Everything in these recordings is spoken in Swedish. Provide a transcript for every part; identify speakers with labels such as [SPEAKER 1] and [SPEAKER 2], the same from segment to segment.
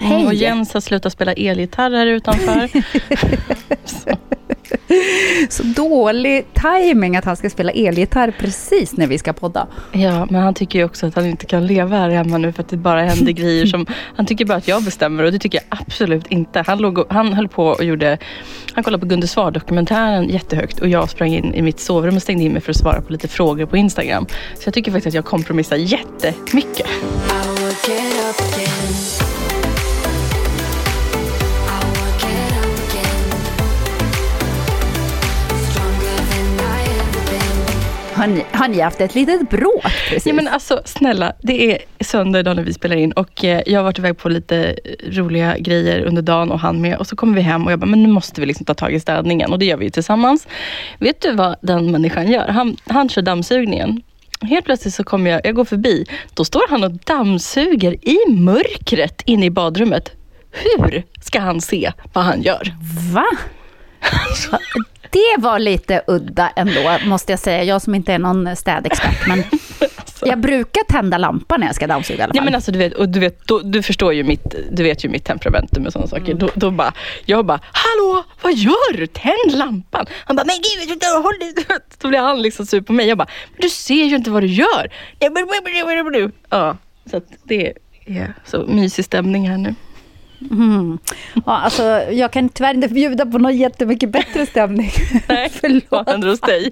[SPEAKER 1] Hej! Och Jens har slutat spela elgitarr här utanför.
[SPEAKER 2] så. så dålig timing att han ska spela elgitarr precis när vi ska podda.
[SPEAKER 1] Ja, men han tycker ju också att han inte kan leva här hemma nu för att det bara händer grejer som... Han tycker bara att jag bestämmer och det tycker jag absolut inte. Han, låg och, han höll på och gjorde... Han kollade på Gunde Svar-dokumentären jättehögt och jag sprang in i mitt sovrum och stängde in mig för att svara på lite frågor på Instagram. Så jag tycker faktiskt att jag kompromissar jättemycket.
[SPEAKER 2] Har ni, har ni haft ett litet bråk precis?
[SPEAKER 1] Ja men alltså snälla, det är söndag idag när vi spelar in och eh, jag har varit iväg på lite roliga grejer under dagen och han med. Och så kommer vi hem och jag bara, men nu måste vi liksom ta tag i städningen och det gör vi tillsammans. Vet du vad den människan gör? Han, han kör dammsugningen. Helt plötsligt så kommer jag, jag går förbi. Då står han och dammsuger i mörkret inne i badrummet. Hur ska han se vad han gör?
[SPEAKER 2] Va? Det var lite udda ändå, måste jag säga. Jag som inte är någon städexpert. Men alltså. jag brukar tända lampan när jag ska dammsuga i alla fall.
[SPEAKER 1] Ja, men alltså, du, vet, och du, vet, då, du förstår ju mitt, du vet ju mitt temperament med sådana saker. Mm. Då, då bara, jag bara, hallå, vad gör du? Tänd lampan. Han bara, men gud, håll det. Då blir han liksom sur på mig. Jag bara, men du ser ju inte vad du gör. Ja, så det är så mysig stämning här nu.
[SPEAKER 2] Mm. Ja, alltså, jag kan tyvärr inte bjuda på någon jättemycket bättre stämning.
[SPEAKER 1] Nej, vad händer hos dig?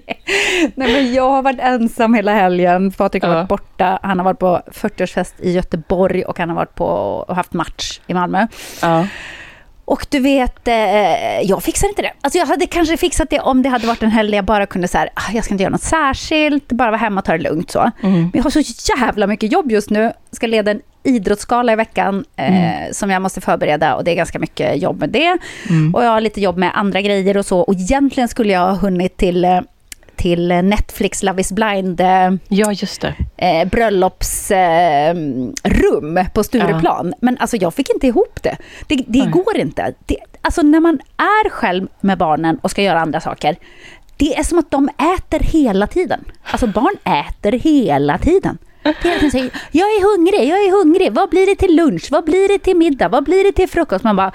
[SPEAKER 2] Nej, men jag har varit ensam hela helgen. Patrik har ja. varit borta. Han har varit på 40-årsfest i Göteborg och han har varit på och haft match i Malmö. Ja. Och du vet, eh, jag fixar inte det. Alltså jag hade kanske fixat det om det hade varit en helg där jag bara kunde säga, ah, jag ska inte göra något särskilt, bara vara hemma och ta det lugnt så. Mm. Men jag har så jävla mycket jobb just nu. ska leda en idrottsgala i veckan eh, mm. som jag måste förbereda och det är ganska mycket jobb med det. Mm. Och jag har lite jobb med andra grejer och så. Och egentligen skulle jag ha hunnit till eh, till Netflix Love is blind eh,
[SPEAKER 1] ja.
[SPEAKER 2] Eh, bröllopsrum eh, på Stureplan. Ja. Men alltså jag fick inte ihop det. Det, det går inte. Det, alltså när man är själv med barnen och ska göra andra saker, det är som att de äter hela tiden. Alltså barn äter hela tiden. Hela säger jag är hungrig, jag är hungrig. Vad blir det till lunch? Vad blir det till middag? Vad blir det till frukost? Man bara,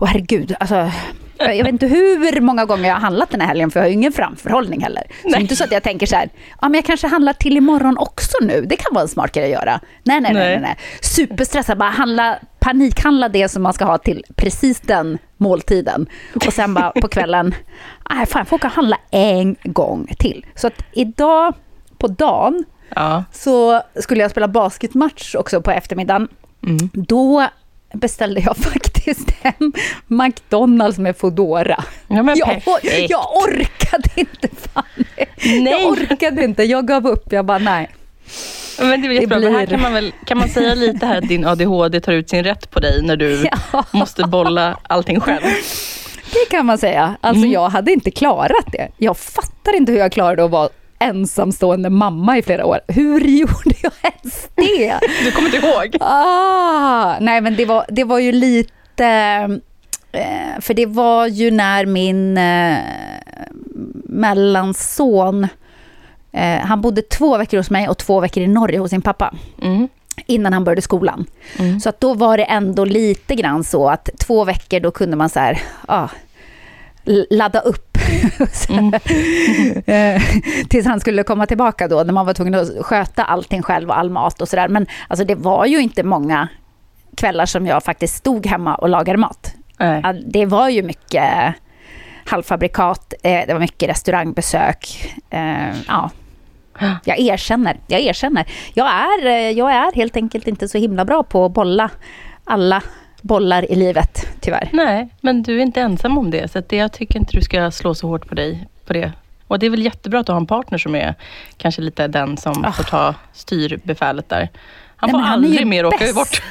[SPEAKER 2] åh herregud, alltså jag vet inte hur många gånger jag har handlat den här helgen, för jag har ju ingen framförhållning heller. Så det är inte så att jag tänker så här, ja men jag kanske handlar till imorgon också nu. Det kan vara en smart grej att göra. Nej, nej, nej. nej, nej. Superstressad, bara handla, panikhandla det som man ska ha till precis den måltiden. Och sen bara på kvällen, nej fan, jag får åka och handla en gång till. Så att idag på dagen ja. så skulle jag spela basketmatch också på eftermiddagen. Mm. Då beställde jag faktiskt hem McDonalds med Foodora.
[SPEAKER 1] Ja,
[SPEAKER 2] jag, jag, orkade inte, Fanny. Nej. Jag orkade inte, jag gav upp. Jag bara, nej.
[SPEAKER 1] Men det är jättebra, blir... här kan man, väl, kan man säga lite här att din ADHD tar ut sin rätt på dig när du ja. måste bolla allting själv?
[SPEAKER 2] Det kan man säga. Alltså mm. jag hade inte klarat det. Jag fattar inte hur jag klarade att vara ensamstående mamma i flera år. Hur gjorde jag ens det?
[SPEAKER 1] Du kommer inte ihåg?
[SPEAKER 2] Ah, nej, men det var, det var ju lite... Eh, för det var ju när min eh, mellanson... Eh, han bodde två veckor hos mig och två veckor i Norge hos sin pappa. Mm. innan han började skolan. Så att då var det ändå lite grann så att två veckor då kunde man så här, l- ladda upp. Eh, Tills han skulle komma tillbaka då, när man var tvungen att sköta allting själv och all mat och sådär. Men alltså det var ju inte många kvällar som jag faktiskt stod hemma och lagade mat. Ja, Det var ju mycket halvfabrikat, eh, det var mycket restaurangbesök. Eh, ja. Jag erkänner, jag erkänner. Jag är, eh, jag är helt enkelt inte så himla bra på att bolla alla bollar i livet, tyvärr.
[SPEAKER 1] Nej, men du är inte ensam om det. Så det, jag tycker inte du ska slå så hårt på dig på det. Och det är väl jättebra att ha en partner som är kanske lite den som
[SPEAKER 2] Ah.
[SPEAKER 1] får ta styrbefälet där. Han
[SPEAKER 2] Nej,
[SPEAKER 1] får
[SPEAKER 2] är
[SPEAKER 1] aldrig mer åka bort.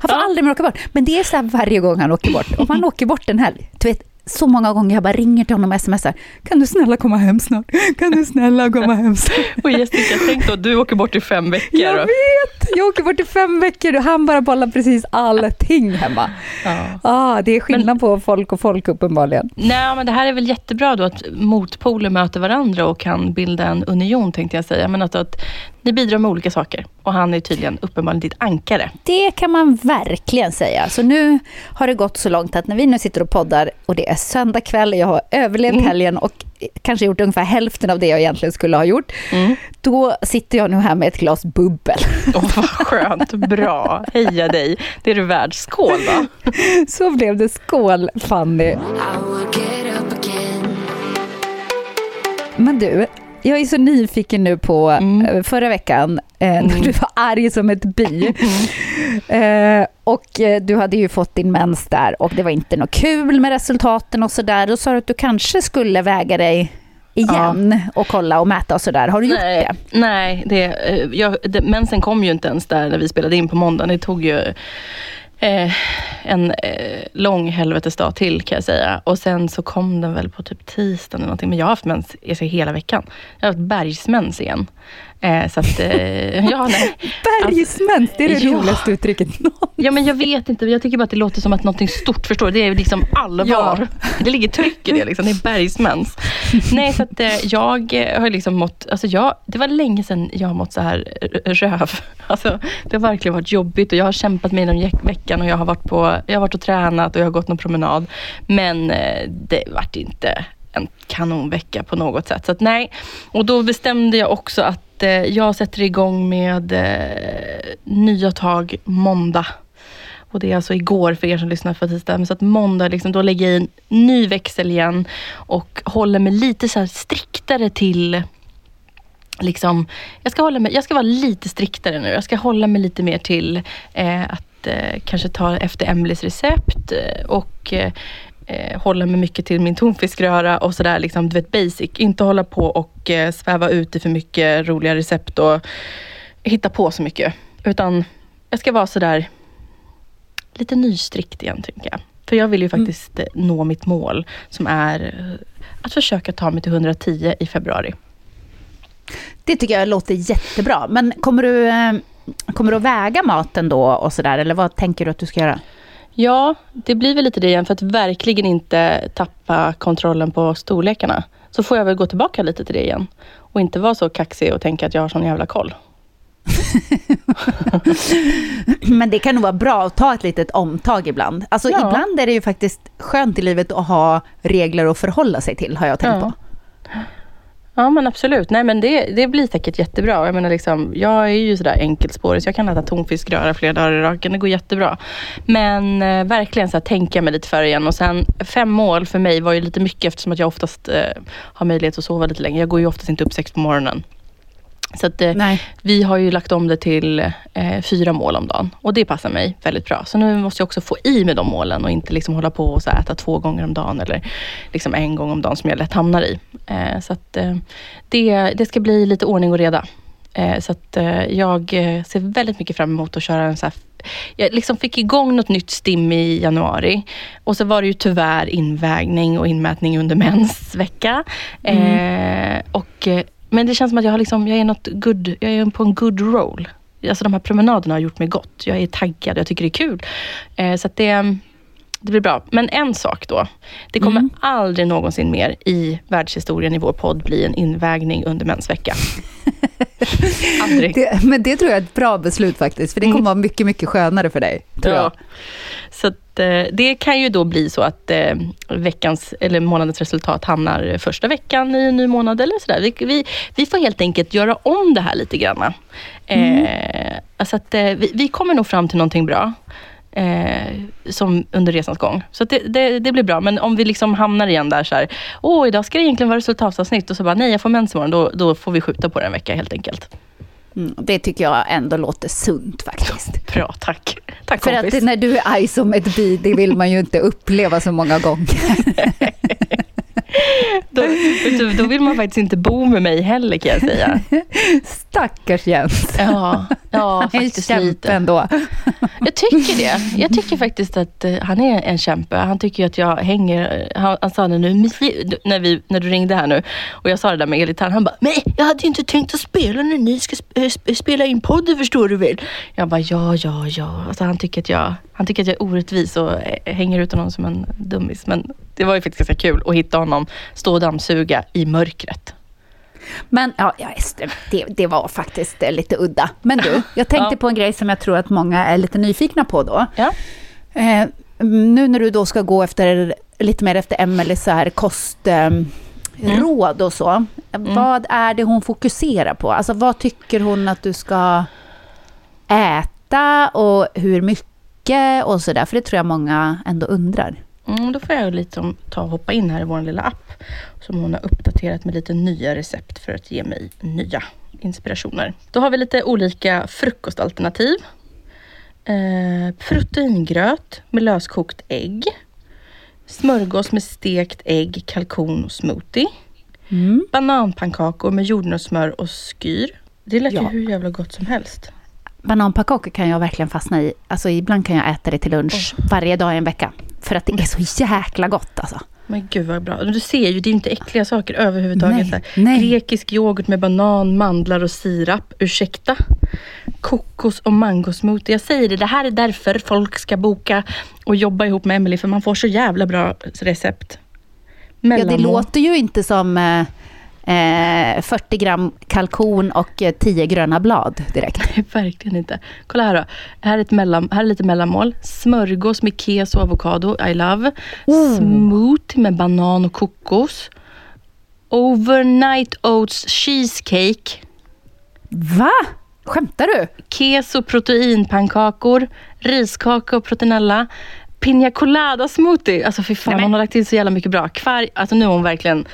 [SPEAKER 2] Han får aldrig mer åka bort. Men det är så här varje gång han åker bort. Om han åker bort en helg, du vet, så många gånger jag bara ringer till honom och smsar. Kan du snälla komma hem snart? Kan du snälla komma hem snart?
[SPEAKER 1] Och Jessica, tänk då du åker bort i fem veckor.
[SPEAKER 2] Jag vet! Jag åker bort i fem veckor och han bara bollar precis allting hemma.
[SPEAKER 1] Ja.
[SPEAKER 2] Ah, det är skillnad på folk och folk uppenbarligen.
[SPEAKER 1] Nej, men det här är väl jättebra då att motpoler möter varandra och kan bilda en union tänkte jag säga. Men att, att ni bidrar med olika saker. Och han är tydligen uppenbarligen ditt ankare.
[SPEAKER 2] Det kan man verkligen säga. Så nu har det gått så långt att när vi nu sitter och poddar och det är söndag kväll, jag har överlevt
[SPEAKER 1] Mm.
[SPEAKER 2] helgen och kanske gjort ungefär hälften av det jag egentligen skulle ha gjort.
[SPEAKER 1] Mm.
[SPEAKER 2] Då sitter jag nu här med ett glas bubbel.
[SPEAKER 1] Åh, vad skönt. Bra. Heja dig. Det är du värd. Skål då.
[SPEAKER 2] Så blev det. Skål Fanny! Men du, jag är så nyfiken nu på
[SPEAKER 1] Mm.
[SPEAKER 2] eh, förra veckan eh, när du var arg som ett bi. Eh, och eh, du hade ju fått din mens där och det var inte något kul med resultaten och sådär. Då sa du att du kanske skulle väga dig igen och kolla och mäta och sådär. Har du gjort
[SPEAKER 1] Nej,
[SPEAKER 2] det?
[SPEAKER 1] nej det, jag, det, mensen kom ju inte ens där när vi spelade in på måndagen. Det tog ju eh, en eh, lång helvetesdag till kan jag säga. Och sen så kom den väl på typ tisdagen eller någonting. Men jag har haft mens alltså, hela veckan. Jag har haft bergsmens igen. Eh, så att, eh, ja, nej.
[SPEAKER 2] Bergsmens, det är det
[SPEAKER 1] ja.
[SPEAKER 2] roligaste uttrycket någonsin.
[SPEAKER 1] Ja men jag vet inte, jag tycker bara att det låter som att någonting stort, förstår du? Det är liksom allvar.
[SPEAKER 2] Ja.
[SPEAKER 1] Det ligger tryck i det liksom, det är bergsmens. Nej så att eh, jag har liksom mått, alltså jag, det var länge sedan jag har mått så här röv. Alltså det har verkligen varit jobbigt och jag har kämpat mig genom ge- veckan och jag har varit på, jag har varit och tränat och jag har gått någon promenad. Men eh, det vart inte en kanonvecka på något sätt. Så att nej, och då bestämde jag också att eh, jag sätter igång med eh, nya tag måndag. Och det är alltså igår för er som lyssnar på tisdag. Men så att måndag, liksom, då lägger jag i en ny växel igen och håller mig lite så här striktare till Liksom, jag, ska hålla mig, jag ska vara lite striktare nu. Jag ska hålla mig lite mer till eh, att eh, kanske ta efter Emelies recept eh, och eh, eh, hålla mig mycket till min tonfiskröra och sådär, liksom, du vet basic. Inte hålla på och eh, sväva ut i för mycket roliga recept och hitta på så mycket. Utan jag ska vara sådär lite nystrikt igen, tycker jag. För jag vill ju faktiskt eh, nå mitt mål som är eh, att försöka ta mig till 110 i februari.
[SPEAKER 2] Det tycker jag låter jättebra. Men kommer du, eh, kommer du att väga maten då och sådär? Eller vad tänker du att du ska göra?
[SPEAKER 1] Ja, det blir väl lite det igen för att verkligen inte tappa kontrollen på storlekarna. Så får jag väl gå tillbaka lite till det igen. Och inte vara så kaxig och tänka att jag har sån jävla koll.
[SPEAKER 2] Men det kan nog vara bra att ta ett litet omtag ibland. Alltså
[SPEAKER 1] Ja.
[SPEAKER 2] ibland är det ju faktiskt skönt i livet att ha regler att förhålla sig till, har jag tänkt
[SPEAKER 1] Ja.
[SPEAKER 2] på.
[SPEAKER 1] Ja men absolut. Nej men det, det blir säkert jättebra. Jag menar liksom, jag är ju sådär enkelspårig så jag kan äta tonfiskröra flera dagar i raken. Det går jättebra. Men eh, verkligen så här, tänka mig lite för igen. Och sen fem mål för mig var ju lite mycket eftersom att jag oftast eh, har möjlighet att sova lite längre. Jag går ju oftast inte upp sex på morgonen. Så att, eh, vi har ju lagt om det till eh, fyra mål om dagen och det passar mig väldigt bra. Så nu måste jag också få i med de målen och inte liksom hålla på och så äta två gånger om dagen eller liksom en gång om dagen som jag lätt hamnar i. Eh, så att, eh, det, det ska bli lite ordning och reda. Eh, så att, eh, jag ser väldigt mycket fram emot att köra en så här jag liksom fick igång något nytt stim i januari och så var det ju tyvärr invägning och inmätning under mensvecka. Eh, och, men det känns som att jag, har liksom, jag, är något good, jag är på en good roll. Alltså de här promenaderna har gjort mig gott. Jag är taggad, jag tycker det är kul. Eh, så att det, det blir bra. Men en sak då. Det kommer
[SPEAKER 2] Mm.
[SPEAKER 1] aldrig någonsin mer i världshistorien i vår podd bli en invägning under mensvecka. aldrig.
[SPEAKER 2] Det, men det tror jag är ett bra beslut faktiskt, för det kommer vara mycket, mycket skönare för dig. Tror
[SPEAKER 1] Ja.
[SPEAKER 2] jag.
[SPEAKER 1] Så att, eh, det kan ju då bli så att eh, veckans eller månadens resultat hamnar första veckan i en ny månad eller sådär. Vi, vi, vi får helt enkelt göra om det här lite grann. Eh, alltså att, eh, vi, vi kommer nog fram till någonting bra. Eh, som under resans gång. Så det, det, det blir bra. Men om vi liksom hamnar igen där så här, åh idag ska det egentligen vara resultatavsnitt och så bara, nej jag får mens imorgon. Då, då får vi skjuta på det en vecka helt enkelt.
[SPEAKER 2] Mm, det tycker jag ändå låter sunt faktiskt.
[SPEAKER 1] Bra, tack. Tack
[SPEAKER 2] För
[SPEAKER 1] kompis.
[SPEAKER 2] att när du är arg som ett bi, det vill man ju inte uppleva så många gånger.
[SPEAKER 1] Då, då vill man faktiskt inte bo med mig heller kan jag säga.
[SPEAKER 2] Stackars Jens.
[SPEAKER 1] Ja, ja
[SPEAKER 2] En
[SPEAKER 1] faktiskt
[SPEAKER 2] kämpe
[SPEAKER 1] lite.
[SPEAKER 2] ändå.
[SPEAKER 1] Jag tycker det. Jag tycker faktiskt att eh, han är en kämpe. Han tycker att jag hänger... Han, han sa det nu, när, vi, när du ringde här nu och jag sa det där med elgitarren. Han bara, nej jag hade ju inte tänkt att spela när ni ska eh, sp- spela in podden förstår du väl. Jag bara, ja, ja, ja. Alltså, han, tycker att jag, han tycker att jag är orättvis och hänger ut honom som en dummis. Men det var ju faktiskt ganska kul att hitta honom stå och dammsuga i mörkret.
[SPEAKER 2] Men ja, det, det, var faktiskt eh, lite udda. Men du, jag tänkte
[SPEAKER 1] Ja.
[SPEAKER 2] på en grej som jag tror att många är lite nyfikna på då.
[SPEAKER 1] Ja.
[SPEAKER 2] Eh, nu när du då ska gå efter, lite mer efter Emelies så här kostråd eh, råd och så. Vad är det hon fokuserar på? Alltså vad tycker hon att du ska äta och hur mycket och sådär? För det tror jag många ändå undrar.
[SPEAKER 1] Mm, då får jag lite om, ta och hoppa in här i vår lilla app som hon har uppdaterat med lite nya recept för att ge mig nya inspirationer. Då har vi lite olika frukostalternativ. Eh, proteingröt med löskokt ägg. Smörgås med stekt ägg, kalkon och smoothie.
[SPEAKER 2] Mm.
[SPEAKER 1] Bananpannkakor med jordnötssmör och skyr. Det lät
[SPEAKER 2] Ja.
[SPEAKER 1] ju hur jävla gott som helst.
[SPEAKER 2] Bananpannkakor kan jag verkligen fastna i. Alltså ibland kan jag äta det till lunch varje dag i en vecka. För att det är så jäkla gott alltså.
[SPEAKER 1] Men gud vad bra. Du ser ju, det är inte äckliga saker överhuvudtaget.
[SPEAKER 2] Nej, nej.
[SPEAKER 1] Grekisk yoghurt med banan, mandlar och sirap. Ursäkta. Kokos och mangosmoothie. Jag säger det, det här är därför folk ska boka och jobba ihop med Emily för man får så jävla bra recept.
[SPEAKER 2] Ja, det
[SPEAKER 1] Mellanmål.
[SPEAKER 2] låter ju inte som eh, eh, 40 gram kalkon och eh, 10 gröna blad direkt.
[SPEAKER 1] Nej, verkligen inte. Kolla här då. Här är, ett mellan, här är lite mellanmål. Smörgås med keso och avokado, I love.
[SPEAKER 2] Oh.
[SPEAKER 1] Smoothie med banan och kokos. Overnight oats cheesecake.
[SPEAKER 2] Va? Skämtar du?
[SPEAKER 1] keso proteinpannkakor, riskaka och proteinella, Pina colada smoothie. Alltså fy fan,
[SPEAKER 2] Nej, men-
[SPEAKER 1] hon har lagt till så jävla mycket bra. Kvar, alltså nu är hon verkligen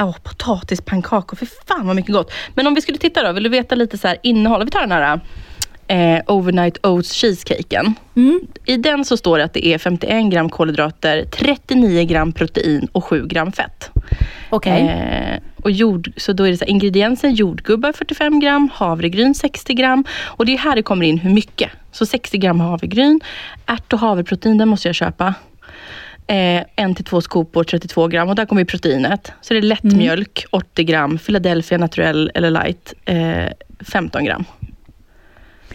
[SPEAKER 1] Oh, potatispannkakor, fy fan vad mycket gott. Men om vi skulle titta då, vill du veta lite så här innehåll? Vi tar den här eh, overnight oats cheesecaken.
[SPEAKER 2] Mm.
[SPEAKER 1] I den så står det att det är 51 gram kolhydrater, 39 gram protein och 7 gram fett.
[SPEAKER 2] Okej.
[SPEAKER 1] Eh, och jord, så då är det så här, ingrediensen jordgubbar 45 gram, havregryn 60 gram. Och det är här det kommer in hur mycket. Så 60 gram havregryn, ärt och havreprotein, den måste jag köpa. Eh, en till två skopor 32 gram och där kommer proteinet. Så det är lättmjölk 80 gram, Philadelphia naturell eller light eh, 15 gram.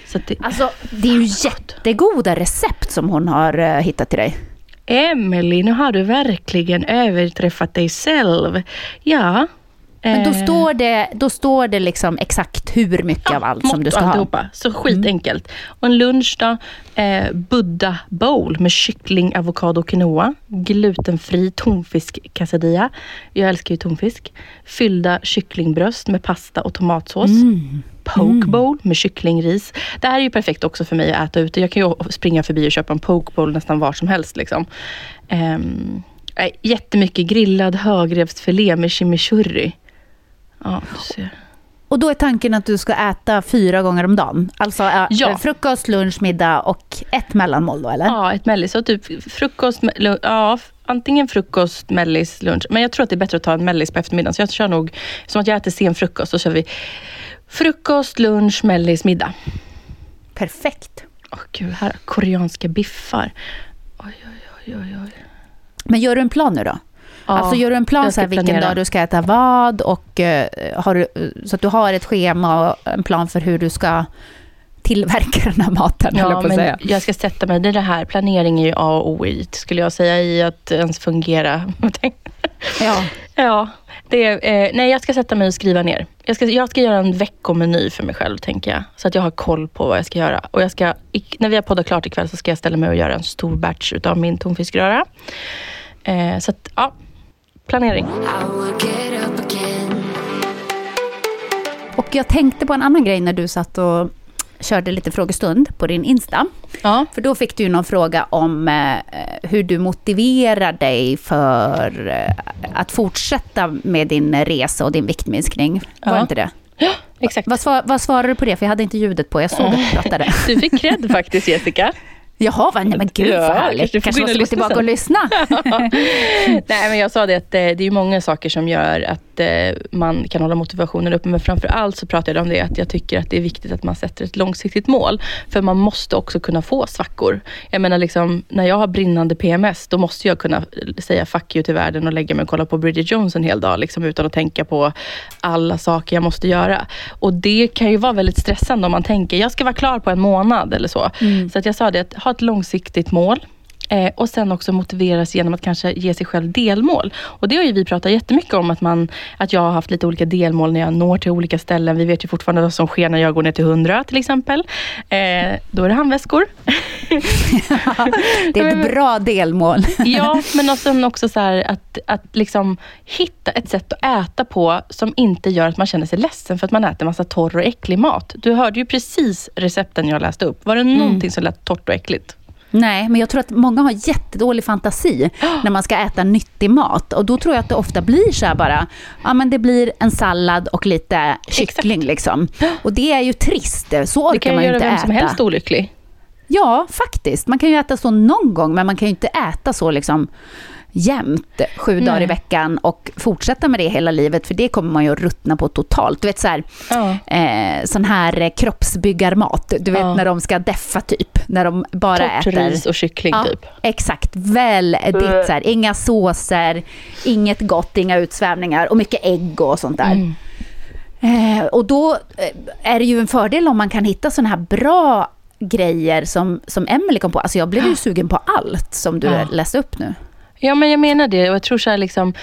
[SPEAKER 1] Så det,
[SPEAKER 2] Alltså, det är ju jättegoda recept som hon har eh, hittat till dig.
[SPEAKER 1] Emily, nu har du verkligen överträffat dig själv. Ja.
[SPEAKER 2] Men då
[SPEAKER 1] eh,
[SPEAKER 2] står det, då står det liksom exakt hur mycket av allt som du ska
[SPEAKER 1] och
[SPEAKER 2] ha.
[SPEAKER 1] alltihopa. Så skitenkelt. Och en lunch då. Eh, Buddha bowl med kyckling, avokado och quinoa. Glutenfri tonfisk quesadilla. Jag älskar ju tonfisk. Fyllda kycklingbröst med pasta och tomatsås.
[SPEAKER 2] Mm.
[SPEAKER 1] Poke bowl med kycklingris. Det här är ju perfekt också för mig att äta ute. Jag kan ju springa förbi och köpa en poke bowl nästan var som helst. Liksom. Um, jättemycket grillad högrevsfilé med chimichurri. Ja.
[SPEAKER 2] Och då är tanken att du ska äta fyra gånger om dagen? Alltså äh,
[SPEAKER 1] Ja.
[SPEAKER 2] frukost, lunch, middag och ett mellanmål då eller?
[SPEAKER 1] Ja, ett mellis. Så typ frukost, me- lu- ja, antingen frukost, mellis, lunch. Men jag tror att det är bättre att ta en mellis på eftermiddagen. Så jag kör nog, som att jag äter sen frukost, så kör vi frukost, lunch, mellis, middag.
[SPEAKER 2] Perfekt.
[SPEAKER 1] Åh gud, här har koreanska biffar. Oj, oj, oj, oj, oj.
[SPEAKER 2] Men gör du en plan nu då? Alltså gör du en plan så här, vilken
[SPEAKER 1] planera.
[SPEAKER 2] dag du ska äta vad och eh, har du, så att du har ett schema och en plan för hur du ska tillverka den här maten,
[SPEAKER 1] Ja,
[SPEAKER 2] jag på att
[SPEAKER 1] men
[SPEAKER 2] säga.
[SPEAKER 1] jag ska sätta mig, är det här, planering är ju A och O i, skulle jag säga, i att ens fungera.
[SPEAKER 2] Ja.
[SPEAKER 1] ja, det är, eh, nej jag ska sätta mig och skriva ner. Jag ska, jag ska göra en veckomeny för mig själv, tänker jag. Så att jag har koll på vad jag ska göra. Och jag ska, i, när vi har poddat klart ikväll så ska jag ställa mig och göra en stor batch utav min tonfiskröra. Eh, så att, ja, planering.
[SPEAKER 2] Och jag tänkte på en annan grej när du satt och körde lite frågestund på din Insta.
[SPEAKER 1] Ja.
[SPEAKER 2] För då fick du ju någon fråga om eh, hur du motiverar dig för eh, att fortsätta med din resa och din viktminskning. Var
[SPEAKER 1] Ja.
[SPEAKER 2] inte det?
[SPEAKER 1] Ja, exakt.
[SPEAKER 2] Vad, vad svarade du på det? För jag hade inte ljudet på, jag såg att du pratade.
[SPEAKER 1] Du fick cred faktiskt Jessica.
[SPEAKER 2] Jaha, vad, nej men gud
[SPEAKER 1] Ja,
[SPEAKER 2] vad härligt.
[SPEAKER 1] kanske
[SPEAKER 2] Kanske måste gå tillbaka
[SPEAKER 1] sen.
[SPEAKER 2] och lyssna.
[SPEAKER 1] Nej, men jag sa det att eh, det är många saker som gör att eh, man kan hålla motivationen uppe. Men framför allt så pratade jag om det att jag tycker att det är viktigt att man sätter ett långsiktigt mål. För man måste också kunna få svackor. Jag menar liksom, när jag har brinnande PMS, då måste jag kunna säga fuck you till världen och lägga mig och kolla på Bridget Jones en hel dag. Liksom, utan att tänka på alla saker jag måste göra. Och det kan ju vara väldigt stressande om man tänker, jag ska vara klar på en månad eller så. Så att jag sa det, att ha ett långsiktigt mål. Eh, och sen också motiveras genom att kanske ge sig själv delmål. Och det har ju vi pratat jättemycket om, att, man, att jag har haft lite olika delmål när jag når till olika ställen. Vi vet ju fortfarande vad som sker när jag går ner till 100 till exempel. Eh, då är det handväskor.
[SPEAKER 2] Det är ett bra delmål.
[SPEAKER 1] ja, men och sen också så här att, att liksom hitta ett sätt att äta på som inte gör att man känner sig ledsen för att man äter massa torr och äcklig mat. Du hörde ju precis recepten jag läste upp. Var det någonting som lät torrt och äckligt?
[SPEAKER 2] Nej, men jag tror att många har jättedålig fantasi när man ska äta nyttig mat. Och då tror jag att det ofta blir så här bara, ja men det blir en sallad och lite kyckling liksom. Och det är ju trist, så
[SPEAKER 1] Det
[SPEAKER 2] orkar
[SPEAKER 1] kan
[SPEAKER 2] man
[SPEAKER 1] ju
[SPEAKER 2] ju
[SPEAKER 1] göra
[SPEAKER 2] inte
[SPEAKER 1] vem
[SPEAKER 2] äta.
[SPEAKER 1] som helst olycklig.
[SPEAKER 2] Ja, faktiskt. Man kan ju äta så någon gång, men man kan ju inte äta så liksom jämt, sju dagar i veckan och fortsätta med det hela livet, för det kommer man ju att ruttna på totalt. Du vet så här,
[SPEAKER 1] Ja.
[SPEAKER 2] eh, sån här eh, kroppsbyggarmat, du vet
[SPEAKER 1] Ja.
[SPEAKER 2] när de ska deffa typ, när de bara
[SPEAKER 1] Torrt
[SPEAKER 2] äter...
[SPEAKER 1] ris och kyckling
[SPEAKER 2] Ja,
[SPEAKER 1] typ.
[SPEAKER 2] exakt. Väldigt så här, inga såser, inget gott, inga utsvävningar och mycket ägg och sånt där.
[SPEAKER 1] Mm.
[SPEAKER 2] Eh, och då eh, är det ju en fördel om man kan hitta såna här bra grejer som, som Emily kom på. Alltså jag blev ju sugen på allt som du läste upp nu.
[SPEAKER 1] Ja, men jag menar det. Och jag tror så här liksom...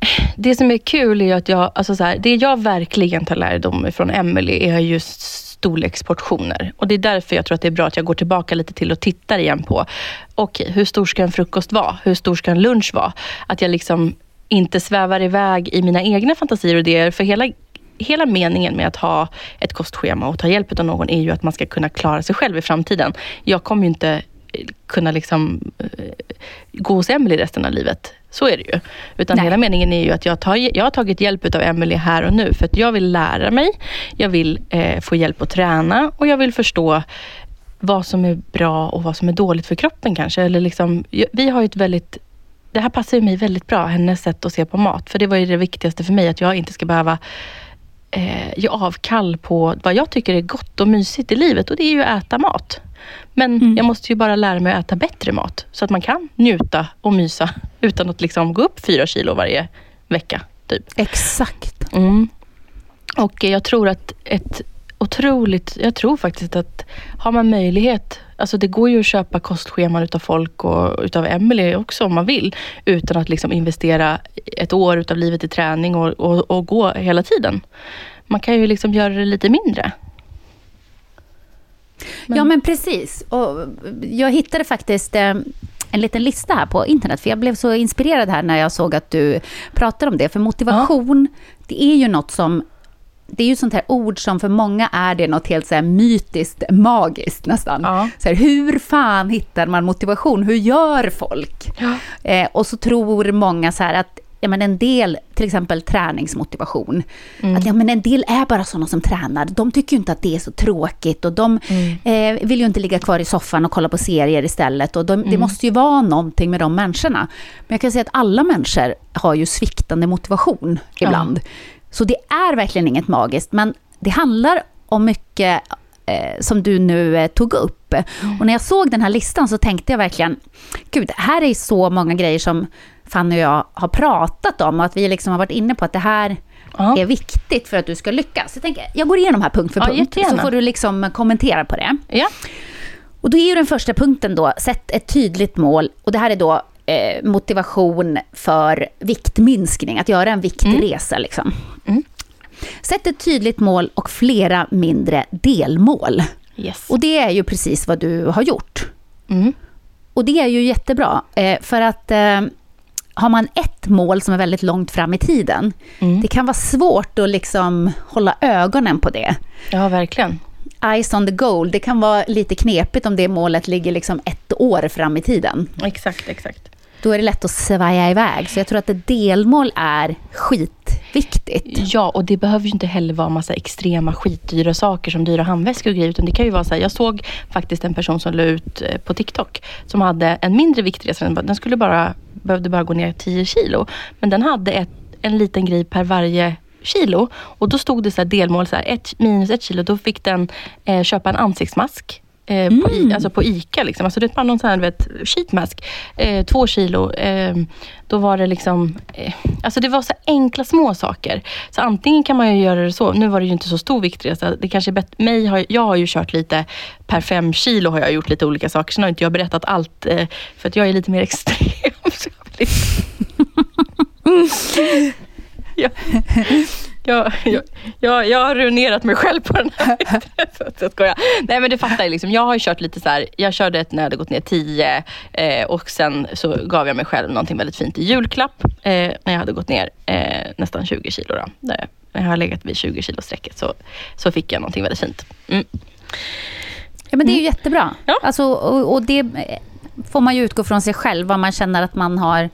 [SPEAKER 1] Eh, det som är kul är ju att jag, alltså så här, det jag verkligen tar lärdom från Emily är just storleksportioner. Och det är därför jag tror att det är bra att jag går tillbaka lite till och tittar igen på, okej, hur stor ska en frukost vara? Hur stor ska en lunch vara? Att jag liksom inte svävar iväg i mina egna fantasier och idéer. För hela, hela meningen med att ha ett kostschema och ta hjälp av någon är ju att man ska kunna klara sig själv i framtiden. Jag kommer ju inte kunna liksom eh, gå hos Emily resten av livet. Så är det ju. Utan
[SPEAKER 2] Nej.
[SPEAKER 1] hela meningen är ju att jag, tar, jag har tagit hjälp av Emily här och nu. För att jag vill lära mig, jag vill eh, få hjälp att träna och jag vill förstå vad som är bra och vad som är dåligt för kroppen kanske. Eller liksom, vi har ju ett väldigt det här passar ju mig väldigt bra, hennes sätt att se på mat. För det var ju det viktigaste för mig, att jag inte ska behöva eh, ge avkall på vad jag tycker är gott och mysigt i livet. Och det är ju att äta mat. Men jag måste ju bara lära mig att äta bättre mat. Så att man kan njuta och mysa utan att liksom gå upp fyra kilo varje vecka. Typ.
[SPEAKER 2] Exakt.
[SPEAKER 1] Mm. Och jag tror att ett otroligt, jag tror faktiskt att har man möjlighet, alltså det går ju att köpa kostscheman utav folk och utav Emily också om man vill, utan att liksom investera ett år utav livet i träning och, och, och gå hela tiden. Man kan ju liksom göra det lite mindre.
[SPEAKER 2] Ja men precis. Och jag hittade faktiskt eh, en liten lista här på internet, för jag blev så inspirerad här när jag såg att du pratade om det. För motivation, det är ju något som det är ju sånt här ord som för många är det något helt så här mytiskt, magiskt nästan.
[SPEAKER 1] Ja.
[SPEAKER 2] Så här, hur fan hittar man motivation? Hur gör folk? Eh, och så tror många så här att ja, men en del, till exempel träningsmotivation, att ja, men en del är bara sådana som tränar. De tycker ju inte att det är så tråkigt och de eh, vill ju inte ligga kvar i soffan och kolla på serier istället. Och de, Det måste ju vara någonting med de människorna. Men jag kan säga att alla människor har ju sviktande motivation ibland. Så det är verkligen inget magiskt, men det handlar om mycket eh, som du nu eh, tog upp. Och när jag såg den här listan så tänkte jag verkligen, gud, här är så många grejer som Fanny och jag har pratat om och att vi liksom har varit inne på att det här
[SPEAKER 1] Ja.
[SPEAKER 2] är viktigt för att du ska lyckas. Jag, tänker, jag går igenom här punkt för
[SPEAKER 1] Ja,
[SPEAKER 2] punkt,
[SPEAKER 1] jättegärna.
[SPEAKER 2] så får du liksom kommentera på det.
[SPEAKER 1] Ja.
[SPEAKER 2] Och då är ju den första punkten då, sätt ett tydligt mål. Och det här är då eh, motivation för viktminskning, att göra en viktresa. Liksom.
[SPEAKER 1] Mm.
[SPEAKER 2] Sätt ett tydligt mål och flera mindre delmål.
[SPEAKER 1] Yes.
[SPEAKER 2] Och det är ju precis vad du har gjort.
[SPEAKER 1] Mm.
[SPEAKER 2] Och det är ju jättebra, eh, för att eh, har man ett mål som är väldigt långt fram i tiden,
[SPEAKER 1] Mm.
[SPEAKER 2] det kan vara svårt att liksom hålla ögonen på det.
[SPEAKER 1] Ja, verkligen.
[SPEAKER 2] Eyes on the goal, det kan vara lite knepigt om det målet ligger liksom ett år fram i tiden.
[SPEAKER 1] Exakt, exakt.
[SPEAKER 2] Då är det lätt att svaja iväg. Så jag tror att ett delmål är skitviktigt.
[SPEAKER 1] Ja, och det behöver ju inte heller vara massa extrema skitdyra saker som dyra handväskor och grejer. Utan det kan ju vara så här, jag såg faktiskt en person som la ut eh, på TikTok som hade en mindre viktresa. Den- Den skulle bara, behövde bara gå ner 10 kilo. Men den hade ett, en liten grej per varje kilo. Och då stod det så här delmål, så här, ett, minus ett kilo. Då fick den eh, köpa en ansiktsmask. Eh, på, I, alltså på ICA. Liksom. Alltså det bara någon sån här, vet, sheetmask. Eh, två kilo. Eh, då var det liksom... Eh, alltså det var så enkla små saker. Så antingen kan man ju göra det så. Nu var det ju inte så stor viktresa. Det kanske är bättre. Mig har, jag har ju kört lite per fem kilo har jag gjort lite olika saker. Sen har inte jag berättat allt. Eh, för att jag är lite mer extrem. Så jag jag, jag, har ruinerat mig själv på den här jag skojar. Nej men du fattar liksom. Jag har kört lite så här. Jag körde ett när jag hade gått ner 10 eh, och sen så gav jag mig själv någonting väldigt fint i julklapp. Eh, när jag hade gått ner eh, nästan 20 kilo. Då. Där jag har legat vid 20 kilo strecket så, så fick jag någonting väldigt fint. Mm.
[SPEAKER 2] Ja, men det är ju jättebra.
[SPEAKER 1] Ja.
[SPEAKER 2] Alltså, och, och det eh, får man ju utgå från sig själv, vad man känner att man har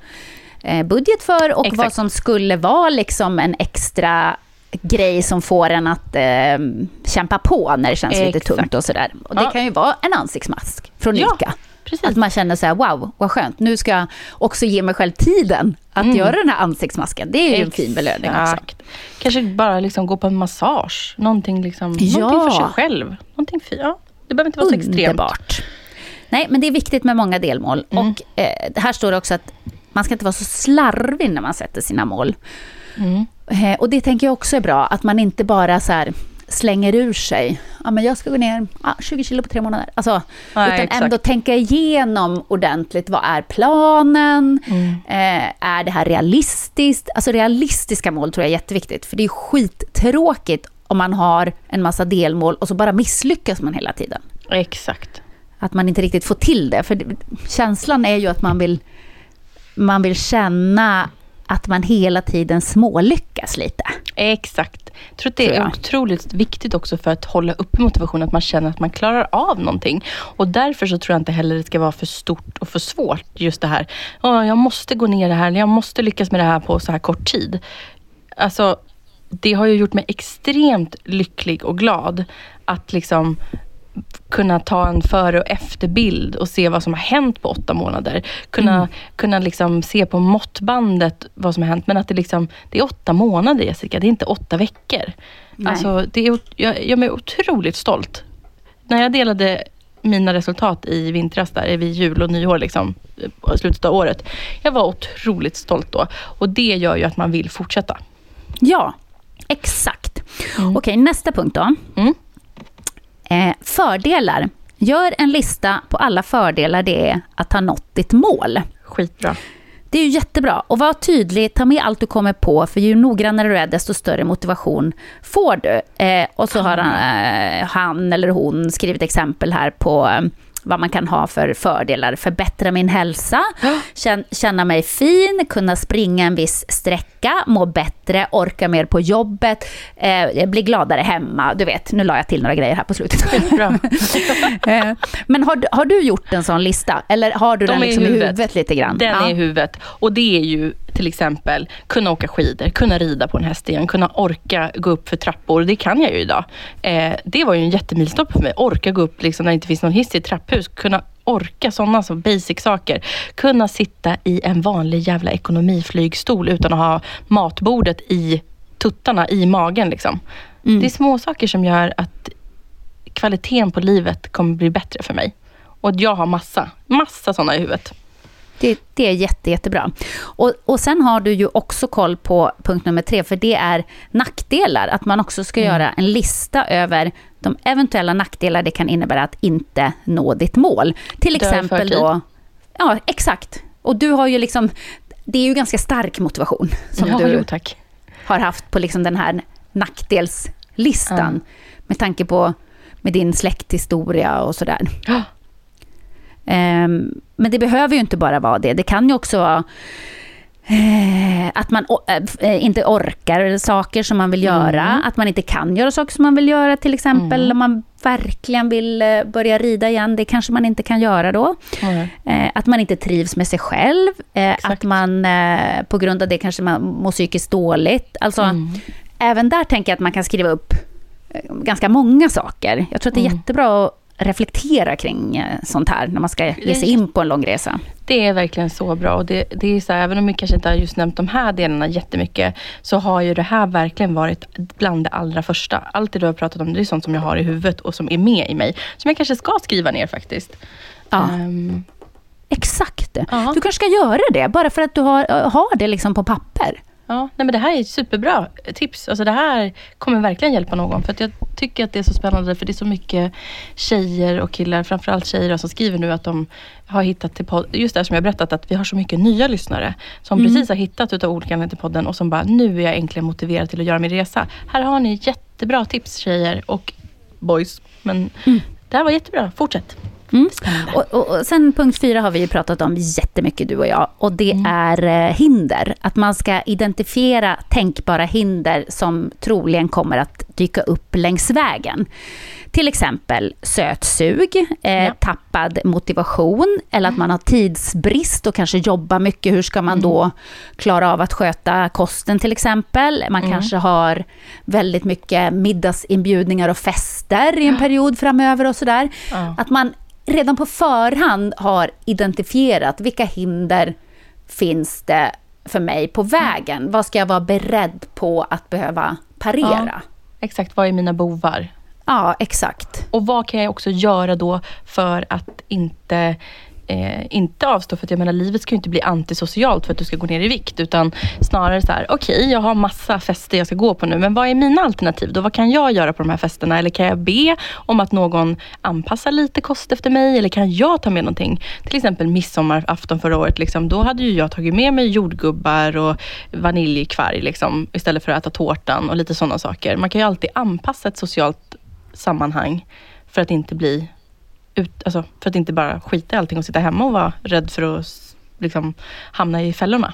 [SPEAKER 2] budget för och
[SPEAKER 1] Exakt.
[SPEAKER 2] vad som skulle vara liksom en extra grej som får en att eh, kämpa på när det känns lite
[SPEAKER 1] Exakt.
[SPEAKER 2] tungt och sådär. Och det
[SPEAKER 1] Ja.
[SPEAKER 2] kan ju vara en ansiktsmask från
[SPEAKER 1] Ja,
[SPEAKER 2] Ica.
[SPEAKER 1] precis.
[SPEAKER 2] Att man känner så här, wow, vad skönt. Nu ska jag också ge mig själv tiden att göra den här ansiktsmasken. Det är ju en fin belöning också.
[SPEAKER 1] Mm. Exakt. Kanske bara liksom gå på en massage. Någonting, liksom,
[SPEAKER 2] Ja.
[SPEAKER 1] någonting för sig själv. Någonting för, ja. Det behöver inte vara så extremt.
[SPEAKER 2] Underbart. Nej, men det är viktigt med många delmål.
[SPEAKER 1] Mm.
[SPEAKER 2] Och eh, här står det också att man ska inte vara så slarvig när man sätter sina mål.
[SPEAKER 1] Mm.
[SPEAKER 2] Eh, och det tänker jag också är bra, att man inte bara så här slänger ur sig. Ja, men jag ska gå ner ja, 20 kilo på tre månader. Alltså,
[SPEAKER 1] Nej,
[SPEAKER 2] utan
[SPEAKER 1] exakt.
[SPEAKER 2] ändå tänka igenom ordentligt. Vad är planen?
[SPEAKER 1] Mm.
[SPEAKER 2] Eh, är det här realistiskt? Alltså realistiska mål tror jag är jätteviktigt. För det är skittråkigt om man har en massa delmål och så bara misslyckas man hela tiden
[SPEAKER 1] Exakt.
[SPEAKER 2] att man inte riktigt får till det. För det- känslan är ju att man vill, man vill känna att man hela tiden smålyckas lite.
[SPEAKER 1] Exakt. Jag tror att det är otroligt viktigt också för att hålla uppe motivationen, att man känner att man klarar av någonting. Och därför så tror jag inte heller det ska vara för stort och för svårt, just det här. "Åh, jag måste gå ner det här, jag måste lyckas med det här på så här kort tid. Alltså, det har ju gjort mig extremt lycklig och glad att liksom kunna ta en före och efterbild och se vad som har hänt på åtta månader. Kunna, kunna liksom se på måttbandet vad som har hänt. Men att det, liksom, det är åtta månader Jessica, det är inte åtta veckor.
[SPEAKER 2] Nej.
[SPEAKER 1] Alltså, det är, jag, jag är otroligt stolt. När jag delade mina resultat i vintras, där vid jul och nyår, liksom, i slutet av året. Jag var otroligt stolt då. Och det gör ju att man vill fortsätta.
[SPEAKER 2] Ja, exakt. Okej, nästa punkt då.
[SPEAKER 1] Mm.
[SPEAKER 2] Eh, fördelar. Gör en lista på alla fördelar det är att ha nått ditt mål.
[SPEAKER 1] Skitbra.
[SPEAKER 2] Det är ju jättebra. Och var tydlig, ta med allt du kommer på, för ju noggrannare du är, desto större motivation får du. Eh, och så har han, eh, han eller hon skrivit exempel här på eh, vad man kan ha för fördelar. Förbättra min hälsa, kän, känna mig fin, kunna springa en viss sträcka, må bättre, orka mer på jobbet, eh, bli gladare hemma. Du vet, nu la jag till några grejer här på slutet.
[SPEAKER 1] Bra.
[SPEAKER 2] Eh, Men har, du- har du gjort en sån lista? Eller har du
[SPEAKER 1] De
[SPEAKER 2] den liksom i
[SPEAKER 1] huvudet.
[SPEAKER 2] huvudet lite grann?
[SPEAKER 1] Den
[SPEAKER 2] Ja.
[SPEAKER 1] är i huvudet. Och det är ju till exempel kunna åka skidor, kunna rida på en häst igen, kunna orka gå upp för trappor. Det kan jag ju idag. Eh, det var ju en jättemilstopp för mig. Orka gå upp liksom, när det inte finns någon hiss i ett trapphus. Kunna orka sådana så basic saker. Kunna sitta i en vanlig jävla ekonomiflygstol utan att ha matbordet i tuttarna, i magen. Liksom.
[SPEAKER 2] Mm.
[SPEAKER 1] Det är små saker som gör att kvaliteten på livet kommer bli bättre för mig. Och jag har massa, massa sådana i huvudet.
[SPEAKER 2] Det, det är jätte, jättebra. Och, och sen har du ju också koll på punkt nummer tre, för det är nackdelar. Att man också ska mm. göra en lista över de eventuella nackdelar det kan innebära att inte nå ditt mål. Till exempel då... Ja, exakt. Och du har ju liksom... Det är ju ganska stark motivation som ja, du jo, har haft på liksom den här nackdelslistan. Ja. Med tanke på med din släkthistoria och sådär. Um, men det behöver ju inte bara vara det. Det kan ju också vara eh, att man eh, inte orkar saker som man vill göra, mm. att man inte kan göra saker som man vill göra till exempel, mm. om man verkligen vill eh, börja rida igen, det kanske man inte kan göra då. Mm. Att man inte trivs med sig själv, Exakt. att man på grund av det kanske man mår psykiskt dåligt. Alltså, mm. även där tänker jag att man kan skriva upp ganska många saker. Jag tror att det är mm. jättebra att reflektera kring eh, sånt här när man ska ge sig in på en lång resa.
[SPEAKER 1] Det är verkligen så bra. Och det, det är så här, även om vi kanske inte har just nämnt de här delarna jättemycket, så har ju det här verkligen varit bland det allra första. Allt det du har pratat om, det är sånt som jag har i huvudet och som är med i mig. Som jag kanske ska skriva ner faktiskt.
[SPEAKER 2] Ja. Um, Exakt. Ja. Du kanske ska göra det, bara för att du har, har det liksom på papper.
[SPEAKER 1] Ja, nej men det här är ett superbra tips. Alltså det här kommer verkligen hjälpa någon. För att jag tycker att det är så spännande för det är så mycket tjejer och killar, framförallt tjejer som skriver nu att de har hittat till podd, just det som jag berättat att vi har så mycket nya lyssnare som mm. precis har hittat utav olika anledningar till podden och som bara, nu är jag äntligen motiverad till att göra min resa. Här har ni jättebra tips tjejer och boys. Men mm. det här var jättebra, fortsätt.
[SPEAKER 2] Mm. Och, och, och, sen punkt fyra har vi ju pratat om jättemycket du och jag. Och det mm. är eh, hinder. Att man ska identifiera tänkbara hinder som troligen kommer att dyka upp längs vägen. Till exempel sötsug, eh, ja. tappad motivation eller att man har tidsbrist och kanske jobbar mycket. Hur ska man mm. då klara av att sköta kosten till exempel? Man mm. kanske har väldigt mycket middagsinbjudningar och fester i en period framöver och sådär. Ja. Att man redan på förhand har identifierat vilka hinder finns det för mig på vägen? Mm. Vad ska jag vara beredd på att behöva parera? Ja,
[SPEAKER 1] exakt, vad är mina bovar?
[SPEAKER 2] Ja, exakt.
[SPEAKER 1] Och vad kan jag också göra då för att inte eh, inte avstå. För att jag menar, livet ska ju inte bli antisocialt för att du ska gå ner i vikt. Utan snarare så här, okej, okay, jag har massa fester jag ska gå på nu. Men vad är mina alternativ då? Vad kan jag göra på de här festerna? Eller kan jag be om att någon anpassar lite kost efter mig? Eller kan jag ta med någonting? Till exempel midsommarafton förra året. Liksom, då hade ju jag tagit med mig jordgubbar och vaniljkvarg liksom, istället för att äta tårtan och lite sådana saker. Man kan ju alltid anpassa ett socialt sammanhang för att inte bli ut, alltså, för att inte bara skita i allting och sitta hemma och vara rädd för att liksom, hamna i fällorna.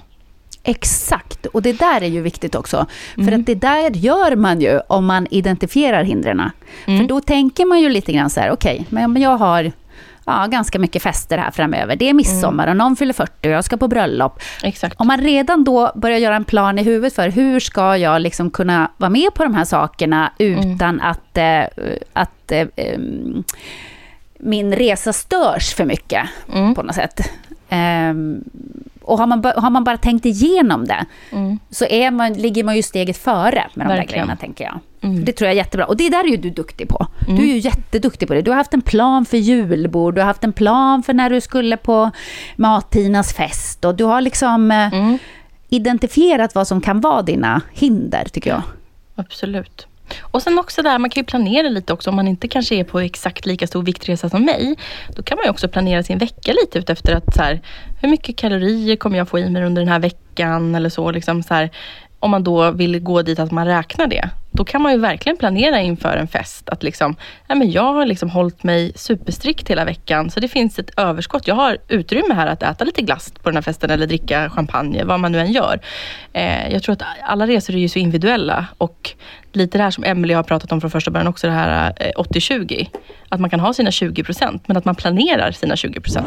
[SPEAKER 2] Exakt, och det där är ju viktigt också. Mm. För att det där gör man ju om man identifierar hindren. Mm. För då tänker man ju lite grann så här, okej, okay, men jag har ja, ganska mycket fester här framöver. Det är midsommar och någon fyller 40 och jag ska på bröllop.
[SPEAKER 1] Exakt.
[SPEAKER 2] Om man redan då börjar göra en plan i huvudet för hur ska jag liksom kunna vara med på de här sakerna utan mm. att, äh, att äh, min resa störs för mycket mm. på något sätt. Um, och har man, har man bara tänkt igenom det, mm. så är man, ligger man ju steget före med de Verkligen. där grejerna, tänker jag. Mm. Det tror jag är jättebra. Och det där är ju du duktig på. Du mm. är ju jätteduktig på det. Du har haft en plan för julbord, du har haft en plan för när du skulle på Mattinas fest. Och du har liksom eh, mm. identifierat vad som kan vara dina hinder, tycker jag.
[SPEAKER 1] Absolut. Och sen också där, man kan ju planera lite också om man inte kanske är på exakt lika stor viktresa som mig. Då kan man ju också planera sin vecka lite utefter att så här, hur mycket kalorier kommer jag få i mig under den här veckan eller så. Liksom så här, om man då vill gå dit att man räknar det, då kan man ju verkligen planera inför en fest. Att liksom, ja, men jag har liksom hållit mig superstrikt hela veckan, så det finns ett överskott. Jag har utrymme här att äta lite glass på den här festen eller dricka champagne, vad man nu än gör. Eh, jag tror att alla resor är ju så individuella och lite det här som Emelie har pratat om från första början också, det här eh, 80-20. Att man kan ha sina 20 procent, men att man planerar sina 20 procent.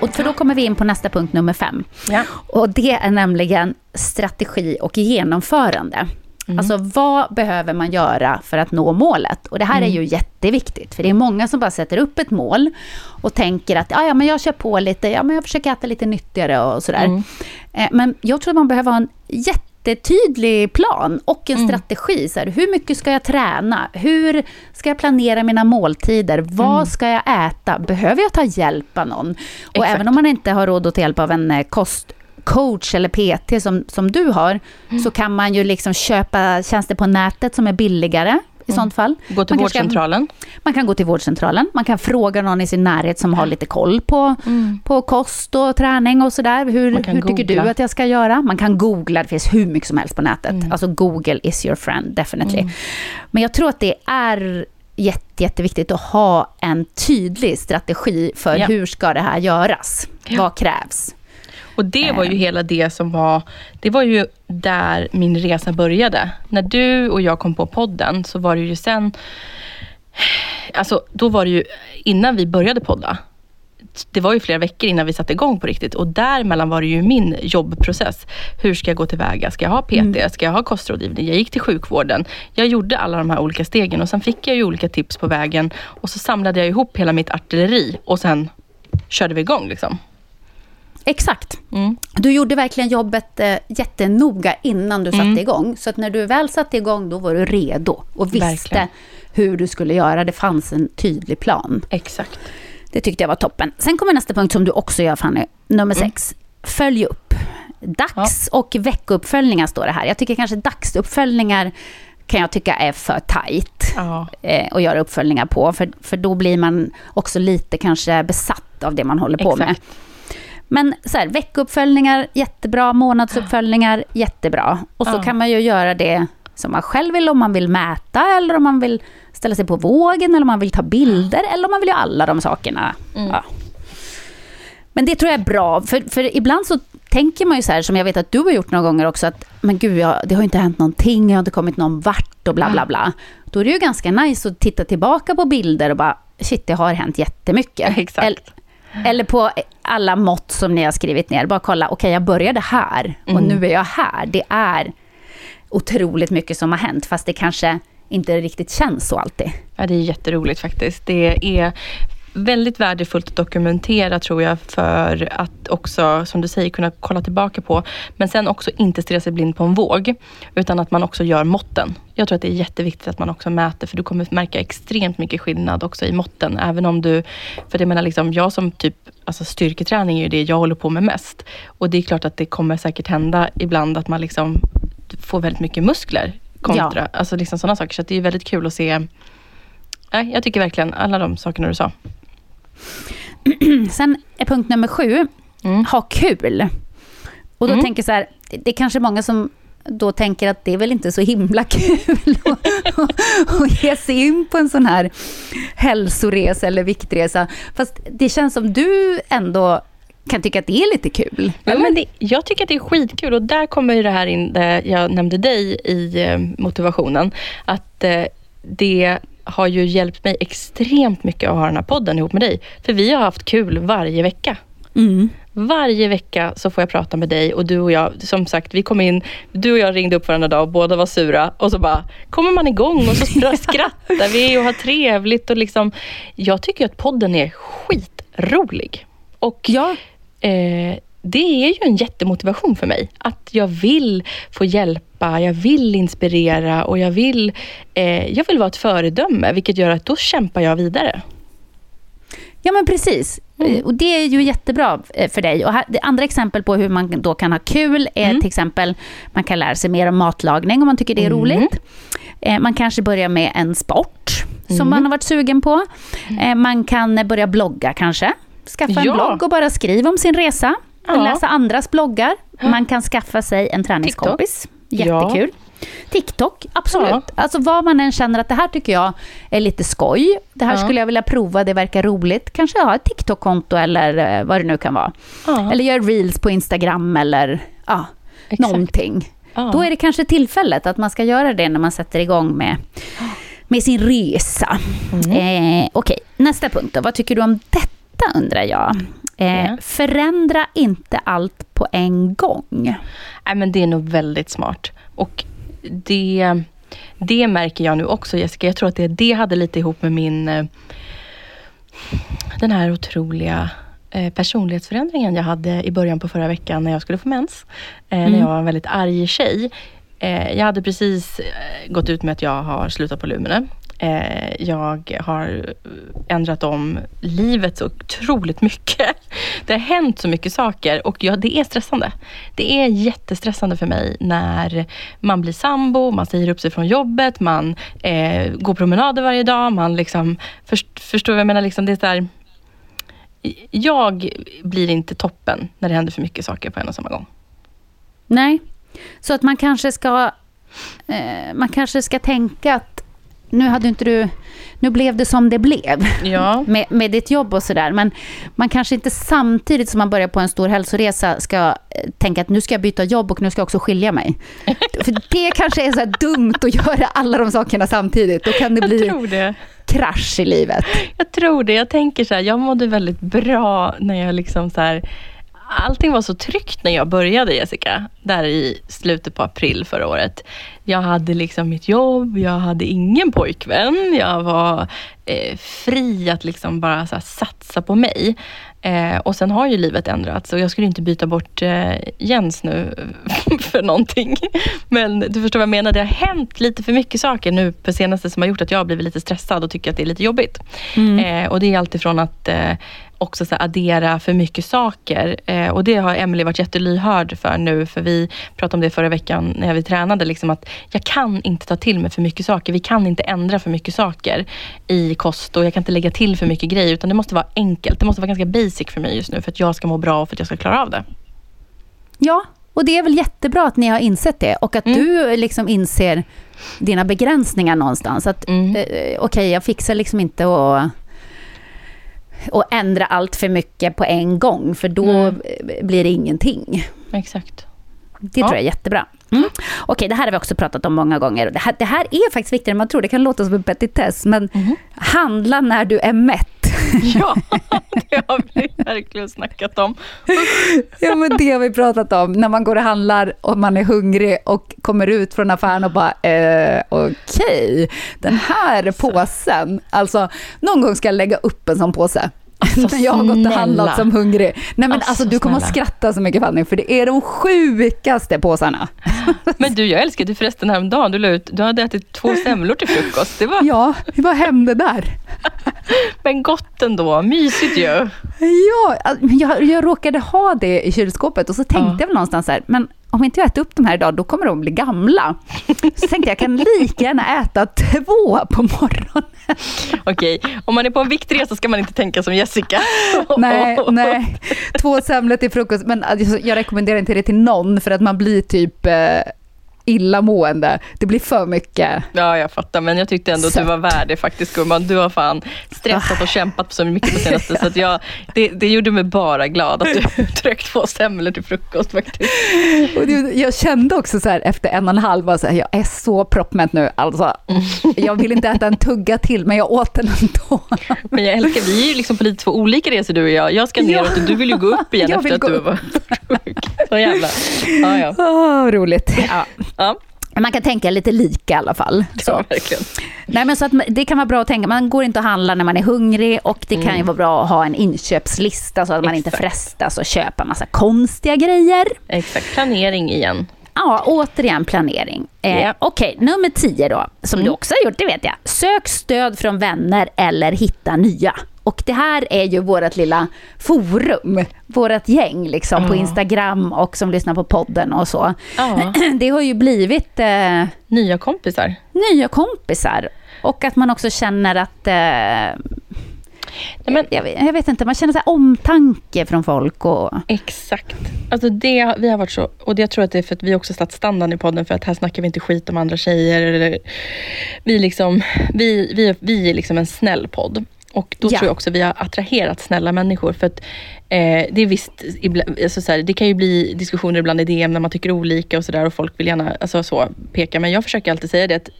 [SPEAKER 2] Och för då kommer vi in på nästa punkt, nummer fem.
[SPEAKER 1] Ja.
[SPEAKER 2] Och det är nämligen strategi och genomförande. Alltså vad behöver man göra för att nå målet? Och det här är ju jätteviktigt, för det är många som bara sätter upp ett mål och tänker att ja, ja, men jag kör på lite, ja, men jag försöker äta lite nyttigare och sådär. Eh, Men jag tror att man behöver ha en jättetydlig plan och en strategi. Så här, hur mycket ska jag träna? Hur ska jag planera mina måltider? Vad ska jag äta? Behöver jag ta hjälp av någon? Och
[SPEAKER 1] Exakt.
[SPEAKER 2] även om man inte har råd att ta hjälp av en eh, kostcoach eller PT som, som du har, så kan man ju liksom köpa tjänster på nätet som är billigare i sånt fall.
[SPEAKER 1] Gå till
[SPEAKER 2] Man kanske kan-
[SPEAKER 1] vårdcentralen.
[SPEAKER 2] man kan gå till vårdcentralen, man kan fråga någon i sin närhet som har lite koll på, på kost och träning och sådär. Hur,
[SPEAKER 1] Mm.
[SPEAKER 2] Hur tycker du att jag ska göra? Man kan googla, det finns hur mycket som helst på nätet.
[SPEAKER 1] Mm.
[SPEAKER 2] Alltså Google is your friend, definitely. Men jag tror att det är jätte, jätteviktigt att ha en tydlig strategi för
[SPEAKER 1] Ja.
[SPEAKER 2] hur ska det här göras?
[SPEAKER 1] Ja.
[SPEAKER 2] Vad krävs?
[SPEAKER 1] Och det var ju hela det som var, det var ju där min resa började. När du och jag kom på podden så var det ju sen, alltså då var det ju innan vi började podda. Det var ju flera veckor innan vi satte igång på riktigt och däremellan var det ju min jobbprocess. Hur ska jag gå tillväga? Ska jag ha PT? Ska jag ha kostrådgivning? Jag gick till sjukvården. Jag gjorde alla de här olika stegen och sen fick jag ju olika tips på vägen och så samlade jag ihop hela mitt artilleri och sen körde vi igång liksom.
[SPEAKER 2] Exakt.
[SPEAKER 1] Mm.
[SPEAKER 2] Du gjorde verkligen jobbet eh, jättenoga innan du satte
[SPEAKER 1] Mm.
[SPEAKER 2] igång. Så att när du väl satte igång, då var du redo och visste
[SPEAKER 1] Verkligen.
[SPEAKER 2] hur du skulle göra. Det fanns en tydlig plan.
[SPEAKER 1] Exakt.
[SPEAKER 2] Det tyckte jag var toppen. Sen kommer nästa punkt som du också gör, Fanny. Nummer
[SPEAKER 1] Mm.
[SPEAKER 2] sex. Följ upp. Dags och veckouppföljningar står det här. Jag tycker kanske dagsuppföljningar kan jag tycka är för tajt
[SPEAKER 1] Ja.
[SPEAKER 2] eh, att göra uppföljningar på. För, för då blir man också lite kanske besatt av det man håller på med. Men så här, veckouppföljningar, jättebra. Månadsuppföljningar, jättebra. Och så
[SPEAKER 1] Ja.
[SPEAKER 2] kan man ju göra det som man själv vill, om man vill mäta, eller om man vill ställa sig på vågen, eller om man vill ta bilder, eller om man vill göra alla de sakerna. Ja. Men det tror jag är bra, för, för ibland så tänker man ju så här, som jag vet att du har gjort några gånger också, att men gud, jag, det har ju inte hänt någonting, jag har inte kommit någon vart och bla bla bla. Då är det ju ganska nice att titta tillbaka på bilder och bara, shit, det har hänt jättemycket.
[SPEAKER 1] Exakt.
[SPEAKER 2] Eller, eller på alla mått som ni har skrivit ner, bara kolla, okej, jag började här och nu är jag här. Det är otroligt mycket som har hänt, fast det kanske inte riktigt känns så alltid.
[SPEAKER 1] Ja, det är jätteroligt faktiskt. Det är väldigt värdefullt att dokumentera tror jag för att också, som du säger, kunna kolla tillbaka på. Men sen också inte stirra sig blind på en våg. Utan att man också gör måtten. Jag tror att det är jätteviktigt att man också mäter för du kommer märka extremt mycket skillnad också i måtten. Även om du, för det menar liksom, jag som typ, alltså styrketräning är ju det jag håller på med mest. Och det är klart att det kommer säkert hända ibland att man liksom får väldigt mycket muskler kontra, alltså liksom sådana saker. Så det är väldigt kul att se Nej, jag tycker verkligen alla de sakerna du sa.
[SPEAKER 2] Sen är punkt nummer sju,
[SPEAKER 1] Mm.
[SPEAKER 2] ha kul. Och då
[SPEAKER 1] Mm.
[SPEAKER 2] tänker jag så här, det, det är kanske många som då tänker att det är väl inte så himla kul att, ge sig in på en sån här hälsoresa eller viktresa. Fast det känns som du ändå kan tycka att det är lite kul.
[SPEAKER 1] Ja, men det, jag tycker att det är skitkul och där kommer ju det här in, där jag nämnde dig i eh, motivationen. Att eh, det har ju hjälpt mig extremt mycket att ha den här podden ihop med dig. För vi har haft kul varje vecka.
[SPEAKER 2] Mm.
[SPEAKER 1] Varje vecka så får jag prata med dig och du och jag, som sagt, vi kom in, du och jag ringde upp varandra dag och båda var sura och så bara kommer man igång och så skrattar vi och har trevligt och liksom, jag tycker att podden är skitrolig. Och
[SPEAKER 2] Ja.
[SPEAKER 1] eh, det är ju en jättemotivation för mig. Att jag vill få hjälpa, jag vill inspirera och jag vill, eh, jag vill vara ett föredöme, vilket gör att då kämpar jag vidare.
[SPEAKER 2] Ja, men precis.
[SPEAKER 1] Mm.
[SPEAKER 2] Eh, Och det är ju jättebra eh, för dig. Och här, andra exempel på hur man då kan ha kul är
[SPEAKER 1] Mm.
[SPEAKER 2] till exempel, man kan lära sig mer om matlagning om man tycker det är
[SPEAKER 1] Mm.
[SPEAKER 2] roligt. Eh, Man kanske börjar med en sport som
[SPEAKER 1] Mm.
[SPEAKER 2] man har varit sugen på. Eh, Man kan börja blogga kanske. Skaffa en
[SPEAKER 1] Ja.
[SPEAKER 2] blogg och bara skriva om sin resa.
[SPEAKER 1] Ja.
[SPEAKER 2] Läsa andras bloggar. Man kan skaffa sig en träningskompis.
[SPEAKER 1] Ja.
[SPEAKER 2] Jättekul. TikTok, absolut.
[SPEAKER 1] Ja.
[SPEAKER 2] Alltså vad man än känner att det här tycker jag är lite skoj. Det här
[SPEAKER 1] Ja.
[SPEAKER 2] skulle jag vilja prova, det verkar roligt. Kanske ha ett TikTok-konto eller eh, vad det nu kan vara.
[SPEAKER 1] Ja.
[SPEAKER 2] Eller göra reels på Instagram eller ja,
[SPEAKER 1] Exakt.
[SPEAKER 2] någonting.
[SPEAKER 1] Ja.
[SPEAKER 2] Då är det kanske tillfället att man ska göra det när man sätter igång med, med sin resa.
[SPEAKER 1] Mm.
[SPEAKER 2] Eh, Okej, nästa punkt då. Vad tycker du om detta undrar jag? Eh,
[SPEAKER 1] Ja.
[SPEAKER 2] Förändra inte allt på en gång.
[SPEAKER 1] Nej, men det är nog väldigt smart. Och det, det märker jag nu också Jessica. Jag tror att det, det hade lite ihop med min eh, den här otroliga eh, personlighetsförändringen jag hade i början på förra veckan när jag skulle få mens. Eh, När jag var en väldigt arg tjej. Jag hade precis gått ut med att jag har slutat på Lumene. Eh, jag har ändrat om livet så otroligt mycket. Det har hänt så mycket saker och ja, det är stressande. Det är jättestressande för mig när man blir sambo, man säger upp sig från jobbet, man eh, går promenader varje dag, man liksom, först, förstår vad jag menar? Liksom det är så här, jag blir inte toppen när det händer för mycket saker på en och samma gång.
[SPEAKER 2] Nej, så att man kanske ska eh, man kanske ska tänka att nu hade inte du nu blev det som det blev
[SPEAKER 1] Ja.
[SPEAKER 2] med, med ditt jobb och sådär. Men man kanske inte samtidigt som man börjar på en stor hälsoresa ska eh, tänka att nu ska jag byta jobb och nu ska jag också skilja mig. För det kanske är så dumt att göra alla de sakerna samtidigt. Då kan det bli
[SPEAKER 1] det.
[SPEAKER 2] krasch i livet.
[SPEAKER 1] Jag tror det. Jag tänker så här, jag mådde väldigt bra när jag liksom så här, Allting var så tryggt när jag började Jessica, där i slutet på april förra året. Jag hade liksom mitt jobb, jag hade ingen pojkvän, jag var eh, fri att liksom bara här, satsa på mig. Eh, och sen har ju livet ändrats och jag skulle inte byta bort eh, Jens nu för någonting. Men du förstår vad jag menar, det har hänt lite för mycket saker nu på senaste som har gjort att jag har blivit lite stressad och tycker att det är lite jobbigt. Eh, och det är alltifrån att eh, också så addera för mycket saker. Eh, och det har Emily varit jättelyhörd för nu, för vi pratade om det förra veckan när vi tränade, liksom att jag kan inte ta till mig för mycket saker. Vi kan inte ändra för mycket saker i kost och jag kan inte lägga till för mycket grejer, utan det måste vara enkelt. Det måste vara ganska basic för mig just nu, för att jag ska må bra och för att jag ska klara av det.
[SPEAKER 2] Ja, och det är väl jättebra att ni har insett det och att
[SPEAKER 1] Mm.
[SPEAKER 2] du liksom inser dina begränsningar någonstans. Att
[SPEAKER 1] Mm.
[SPEAKER 2] eh, okej, jag fixar liksom inte att och ändra allt för mycket på en gång, för då
[SPEAKER 1] Mm.
[SPEAKER 2] blir det ingenting.
[SPEAKER 1] Exakt.
[SPEAKER 2] Det
[SPEAKER 1] Ja.
[SPEAKER 2] tror jag är jättebra. Mm. Okej, det här har vi också pratat om många gånger. Det här, det här är faktiskt viktigare än man tror. Det kan låta som en petitess, men
[SPEAKER 1] Mhm.
[SPEAKER 2] handla när du är mätt.
[SPEAKER 1] Ja, det har vi verkligen snackat om.
[SPEAKER 2] Ja, men det har vi pratat om. När man går och handlar och man är hungrig och kommer ut från affären och bara, eh, okej, den här påsen. Alltså, någon gång ska jag lägga upp en sån påse.
[SPEAKER 1] Alltså,
[SPEAKER 2] när jag har gått och handlat som hungrig. Nej men
[SPEAKER 1] Alltså,
[SPEAKER 2] alltså, du kommer att skratta så mycket Fanny, för det är de sjukaste påsarna.
[SPEAKER 1] Men du, jag älskar dig förresten häromdagen. Du, la ut, du hade ätit två semlor till frukost. Det var
[SPEAKER 2] Ja, vad hände där?
[SPEAKER 1] men gott ändå. Mysigt ju.
[SPEAKER 2] Ja, jag, jag råkade ha det i kylskåpet och så tänkte
[SPEAKER 1] Ja.
[SPEAKER 2] jag väl någonstans här, men om inte jag äter upp de här idag, då kommer de bli gamla. Så tänkte jag, jag kan lika gärna äta två på morgonen.
[SPEAKER 1] Okej, om man är på en viktresa ska man inte tänka som Jessica.
[SPEAKER 2] Nej, nej. Två semlor till frukost, men alltså, jag rekommenderar inte det till någon, för att man blir typ eh, illamående. Det blir för mycket.
[SPEAKER 1] Ja, jag fattar, men jag tyckte ändå att du var värd det faktiskt gumman. Du har fan stressat och kämpat så mycket på senaste, så att jag, det, det gjorde mig bara glad att du tryckte två semlor till frukost faktiskt.
[SPEAKER 2] Och det, jag kände också så här efter en och en halv, så här, jag är så proppmätt nu. Alltså, jag vill inte äta en tugga till, men jag åt den ändå.
[SPEAKER 1] Men jag älskar, vi är ju liksom på lite två olika resor du och jag. Jag ska neråt och du vill ju gå upp igen efter att du var sjuk. Så jävla... Ja, ja.
[SPEAKER 2] Oh, roligt. Ja.
[SPEAKER 1] Ja.
[SPEAKER 2] Man kan tänka lite lika i alla fall.
[SPEAKER 1] Ja.
[SPEAKER 2] Nej, men så att det kan vara bra att tänka, man går inte att handla när man är hungrig och det mm. kan ju vara bra att ha en inköpslista så att man inte frestas att köpa massa konstiga grejer.
[SPEAKER 1] Exakt, planering igen.
[SPEAKER 2] Ja, återigen planering. Eh, yeah. Okej, okay, nummer tio då, som mm. du också har gjort, det vet jag. Sök stöd från vänner eller hitta nya. Och det här är ju vårt lilla forum, vårt gäng liksom, oh. på Instagram och som lyssnar på podden och så. Oh. Det har ju blivit... Eh,
[SPEAKER 1] nya kompisar.
[SPEAKER 2] Nya kompisar. Och att man också känner att... Eh, Nej, men, jag, jag, vet inte, man känner så omtanke från folk. Och...
[SPEAKER 1] Exakt. Alltså det, vi har varit så, och det, jag tror att det är för att vi också satt standarden i podden, för att här snackar vi inte skit om andra tjejer. Eller, vi, liksom, vi, vi, vi är liksom en snäll podd. Och då ja. tror jag också vi har attraherat snälla människor. För att eh, det är visst, alltså så här, det kan ju bli diskussioner ibland i DM när man tycker olika och sådär och folk vill gärna alltså så, peka. Men jag försöker alltid säga det att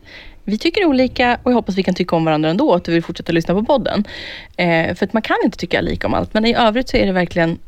[SPEAKER 1] vi tycker olika och jag hoppas vi kan tycka om varandra ändå och att du vill fortsätta lyssna på podden. Eh, för att man kan inte tycka lika om allt. Men i övrigt så är det verkligen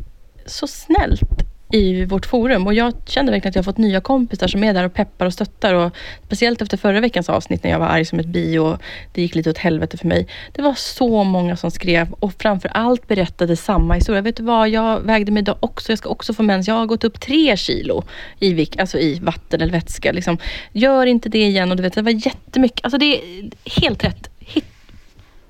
[SPEAKER 1] så snällt i vårt forum. Och jag känner verkligen att jag har fått nya kompisar som är där och peppar och stöttar. Och speciellt efter förra veckans avsnitt när jag var arg som ett bi och det gick lite åt helvete för mig. Det var så många som skrev och framför allt berättade samma historia. Vet du vad, jag vägde mig idag också. Jag ska också få mens. Jag har gått upp tre kilo i, vik, alltså i vatten eller vätska. Liksom. Gör inte det igen. Och du vet, det var jättemycket. Alltså det är helt rätt. Hit.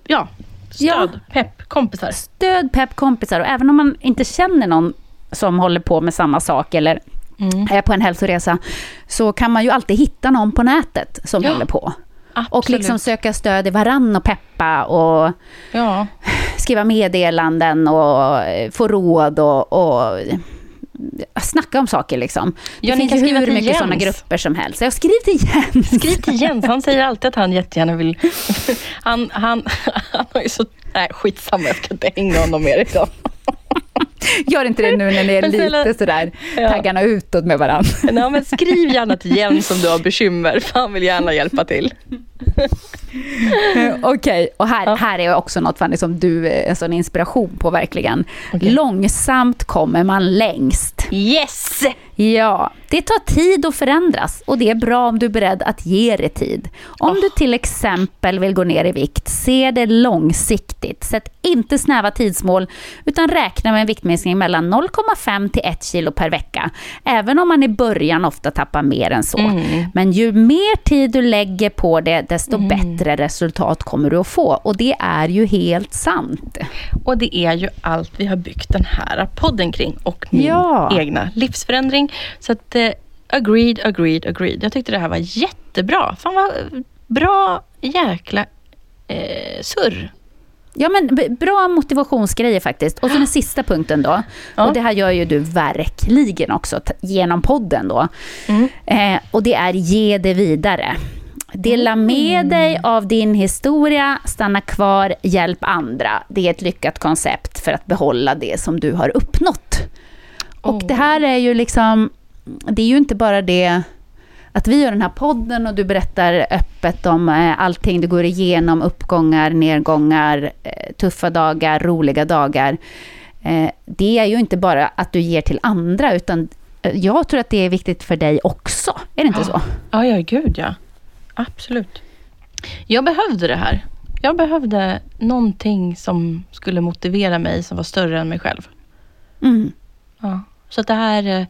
[SPEAKER 1] Ja, Stöd, ja. pepp, kompisar.
[SPEAKER 2] Stöd, pepp, kompisar. Och även om man inte känner någon som håller på med samma sak eller mm. är på en hälsoresa, så kan man ju alltid hitta någon på nätet som ja. håller på. Absolut. Och liksom söka stöd i varann och peppa och ja. skriva meddelanden och få råd och, och snacka om saker liksom. Det ja, finns ju hur mycket Jens. sådana grupper som helst. Jag skriv till Jens.
[SPEAKER 1] Skriv till Jens. Han säger alltid att han jättegärna vill... Han, han, han har ju så... Nej, skitsamma. Jag ska inte hänga honom mer idag.
[SPEAKER 2] Gör inte det nu när ni är lite sådär ja. taggarna utåt med varandra.
[SPEAKER 1] Ja, men skriv gärna till Jens om du har bekymmer, för han vill gärna hjälpa till.
[SPEAKER 2] Okej, okay, och här, ja. här är också något Fanny som du är en sån inspiration på verkligen. Okay. Långsamt kommer man längst.
[SPEAKER 1] Yes!
[SPEAKER 2] Ja, det tar tid att förändras och det är bra om du är beredd att ge det tid. Om oh. du till exempel vill gå ner i vikt, se det långsiktigt. Sätt inte snäva tidsmål utan räkna med en viktminskning mellan 0,5 till 1 kilo per vecka. Även om man i början ofta tappar mer än så. Mm. Men ju mer tid du lägger på det, desto mm. bättre resultat kommer du att få. Och det är ju helt sant.
[SPEAKER 1] Och det är ju allt vi har byggt den här podden kring och min ja. egna livsförändring. Så att eh, agreed, agreed, agreed. Jag tyckte det här var jättebra. Fan vad bra jäkla eh, surr.
[SPEAKER 2] Ja, men bra motivationsgrejer faktiskt. Och så den sista punkten då. Ja. Och det här gör ju du verkligen också genom podden då. Mm. Eh, och det är ge det vidare. Dela med mm. dig av din historia, stanna kvar, hjälp andra. Det är ett lyckat koncept för att behålla det som du har uppnått. Och oh. det här är ju liksom, det är ju inte bara det att vi gör den här podden och du berättar öppet om eh, allting du går igenom, uppgångar, nedgångar, eh, tuffa dagar, roliga dagar. Eh, det är ju inte bara att du ger till andra, utan jag tror att det är viktigt för dig också. Är det inte
[SPEAKER 1] ja.
[SPEAKER 2] så?
[SPEAKER 1] Ja, ja, gud ja. Absolut. Jag behövde det här. Jag behövde någonting som skulle motivera mig, som var större än mig själv. Mm. Ja. Så det här eh,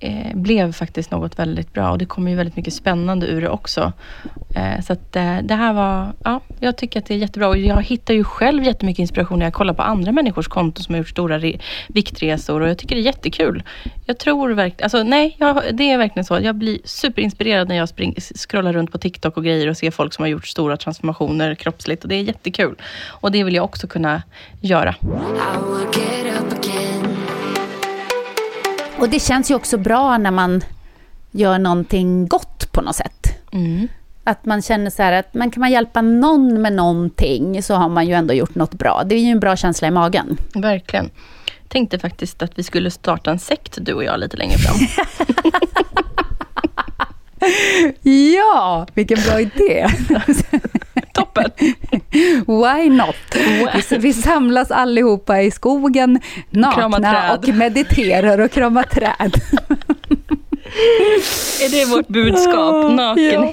[SPEAKER 1] eh, blev faktiskt något väldigt bra och det kommer ju väldigt mycket spännande ur det också. Eh, så att eh, det här var, ja, jag tycker att det är jättebra och jag hittar ju själv jättemycket inspiration när jag kollar på andra människors konton som har gjort stora viktresor och jag tycker det är jättekul. Jag tror verkligen, alltså nej, jag, det är verkligen så. Jag blir superinspirerad när jag spring, scrollar runt på TikTok och grejer och ser folk som har gjort stora transformationer kroppsligt och det är jättekul. Och det vill jag också kunna göra.
[SPEAKER 2] Och det känns ju också bra när man gör någonting gott på något sätt.
[SPEAKER 1] Mm.
[SPEAKER 2] Att man känner så här att man kan man hjälpa någon med någonting så har man ju ändå gjort något bra. Det är ju en bra känsla i magen.
[SPEAKER 1] Verkligen. Tänkte faktiskt att vi skulle starta en sekt du och jag lite längre fram.
[SPEAKER 2] Ja, vilken bra idé!
[SPEAKER 1] Toppen!
[SPEAKER 2] Why not? Vi, samlas allihopa i skogen, nakna
[SPEAKER 1] träd.
[SPEAKER 2] och mediterar och kramar träd.
[SPEAKER 1] Är det vårt budskap? Naken.
[SPEAKER 2] Ja.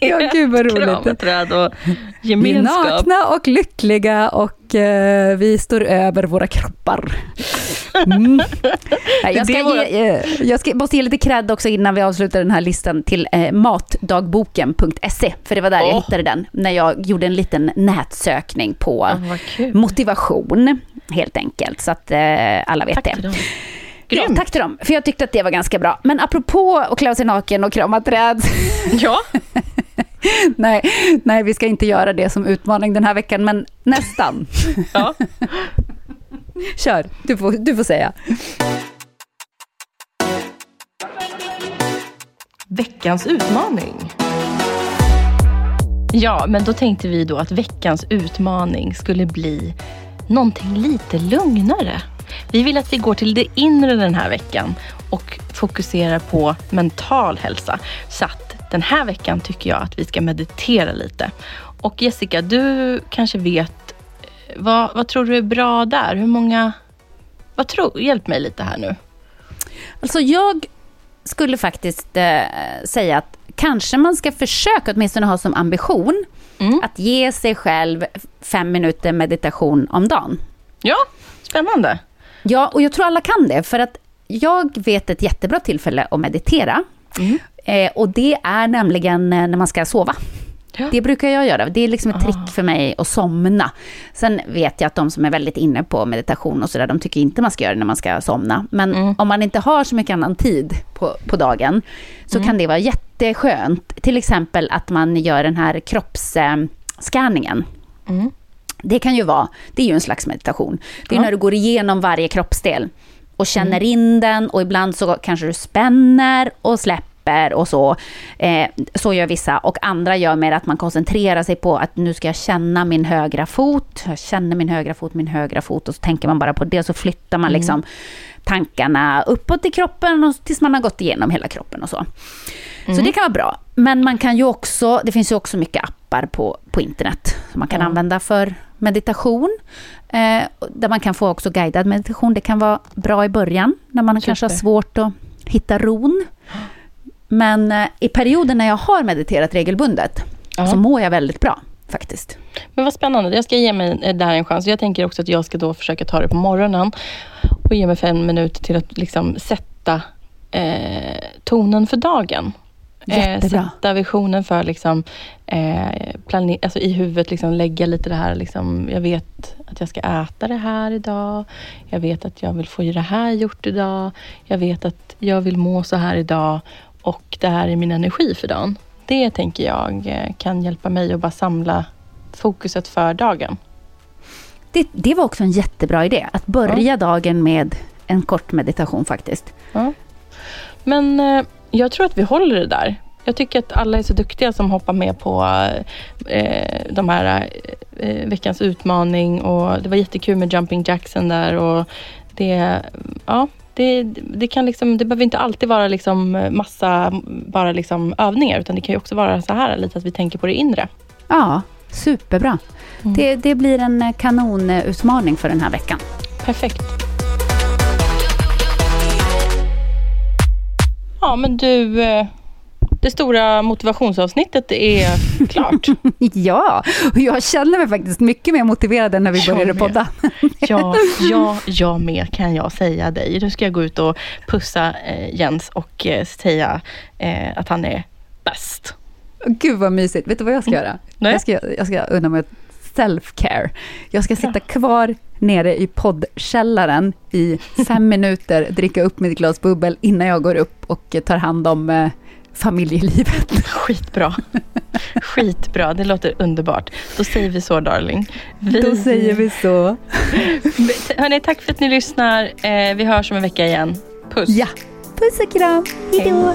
[SPEAKER 2] Ja, gud vad roligt.
[SPEAKER 1] Kramaträd och
[SPEAKER 2] Vi är
[SPEAKER 1] gemenskap.
[SPEAKER 2] nakna och lyckliga och eh, vi står över våra kroppar. Mm. Jag, ska ge, eh, jag ska, måste ge lite cred också innan vi avslutar den här listan till eh, matdagboken.se. För det var där jag
[SPEAKER 1] Åh.
[SPEAKER 2] hittade den, när jag gjorde en liten nätsökning på
[SPEAKER 1] kul.
[SPEAKER 2] motivation, helt enkelt. Så att eh, alla vet
[SPEAKER 1] Tack
[SPEAKER 2] det.
[SPEAKER 1] till dem.
[SPEAKER 2] Ja, tack till dem, för jag tyckte att det var ganska bra. Men apropå att klä sig naken och krama träd,
[SPEAKER 1] Ja,
[SPEAKER 2] nej, nej, vi ska inte göra det som utmaning den här veckan, men nästan.
[SPEAKER 1] ja.
[SPEAKER 2] Kör, du får, du får säga.
[SPEAKER 1] Veckans utmaning. Ja, men då tänkte vi då att veckans utmaning skulle bli någonting lite lugnare. Vi vill att vi går till det inre den här veckan och fokuserar på mental hälsa. Så att den här veckan tycker jag att vi ska meditera lite. Och Jessica, du kanske vet, eh, vad, vad tror du är bra där? Hur många... Vad tror, hjälp mig lite här nu.
[SPEAKER 2] Alltså jag skulle faktiskt eh, säga att kanske man ska försöka åtminstone ha som ambition
[SPEAKER 1] Mm.
[SPEAKER 2] att ge sig själv fem minuter meditation om dagen.
[SPEAKER 1] Ja, spännande.
[SPEAKER 2] Ja, och jag tror alla kan det, för att jag vet ett jättebra tillfälle att meditera.
[SPEAKER 1] Mm.
[SPEAKER 2] Eh, och det är nämligen eh, när man ska sova.
[SPEAKER 1] Ja.
[SPEAKER 2] Det brukar jag göra. Det är liksom ett trick för mig att somna. Sen vet jag att de som är väldigt inne på meditation och sådär, de tycker inte man ska göra det när man ska somna. Men
[SPEAKER 1] Mm.
[SPEAKER 2] om man inte har så mycket annan tid på, på dagen, så
[SPEAKER 1] Mm.
[SPEAKER 2] kan det vara jätteskönt. Till exempel att man gör den här kroppsscanningen.
[SPEAKER 1] Mm.
[SPEAKER 2] Det kan ju vara, det är ju en slags meditation. Det är
[SPEAKER 1] Ja.
[SPEAKER 2] när du går igenom varje kroppsdel och känner in den och ibland så kanske du spänner och släpper och så. Eh, så gör vissa och andra gör mer att man koncentrerar sig på att nu ska jag känna min högra fot. Jag känner min högra fot, min högra fot och så tänker man bara på det och så flyttar man liksom tankarna uppåt i kroppen och tills man har gått igenom hela kroppen och så. Så det kan vara bra. Men man kan ju också, det finns ju också mycket appar på, på internet som man kan
[SPEAKER 1] Ja.
[SPEAKER 2] använda för meditation. Eh, där man kan få också guidad meditation. Det kan vara bra i början när man kanske har svårt att hitta ron. Men eh, i perioden när jag har mediterat regelbundet
[SPEAKER 1] Ja.
[SPEAKER 2] så mår jag väldigt bra faktiskt.
[SPEAKER 1] Men vad spännande. Jag ska ge mig eh, där en chans. Jag tänker också att jag ska då försöka ta det på morgonen och ge mig fem minuter till att liksom sätta eh, tonen för dagen. Eh, sätta visionen för liksom, eh, alltså i huvudet, liksom lägga lite det här. Liksom, jag vet att jag ska äta det här idag. Jag vet att jag vill få det här gjort idag. Jag vet att jag vill må så här idag. Och det här är min energi för dagen. Det tänker jag eh, kan hjälpa mig att bara samla fokuset för dagen.
[SPEAKER 2] Det, det var också en jättebra idé, att börja dagen med en kort meditation faktiskt.
[SPEAKER 1] Ja. Men eh, jag tror att vi håller det där. Jag tycker att alla är så duktiga som hoppar med på eh, de här eh, veckans utmaning och det var jättekul med Jumping Jackson där och det, ja, det, det kan liksom, det behöver inte alltid vara liksom massa bara liksom övningar utan det kan ju också vara så här lite att vi tänker på det inre.
[SPEAKER 2] Ja, superbra.
[SPEAKER 1] Mm.
[SPEAKER 2] Det, det blir en eh, kanonutmaning för den här veckan.
[SPEAKER 1] Perfekt. Ja, men du, eh, det stora motivationsavsnittet är klart.
[SPEAKER 2] Ja, och jag känner mig faktiskt mycket mer motiverad än när vi
[SPEAKER 1] Jag
[SPEAKER 2] började
[SPEAKER 1] med.
[SPEAKER 2] podda.
[SPEAKER 1] Ja, ja, jag med kan jag säga dig. Nu ska jag gå ut och pussa eh, Jens och eh, säga eh, att han är bäst.
[SPEAKER 2] Gud vad mysigt. Vet du vad jag ska göra?
[SPEAKER 1] Nej.
[SPEAKER 2] Jag ska, jag ska unna mig self-care. Jag ska sitta kvar nere i poddkällaren i fem minuter, dricka upp mitt glas bubbel innan jag går upp och tar hand om eh, familjelivet.
[SPEAKER 1] Skitbra. Skitbra, det låter underbart. Då säger vi så darling. Vi,
[SPEAKER 2] Då säger vi så.
[SPEAKER 1] Hörni, tack för att ni lyssnar. Eh, vi hörs om en vecka igen. Puss.
[SPEAKER 2] Ja, puss och kram. Hej då.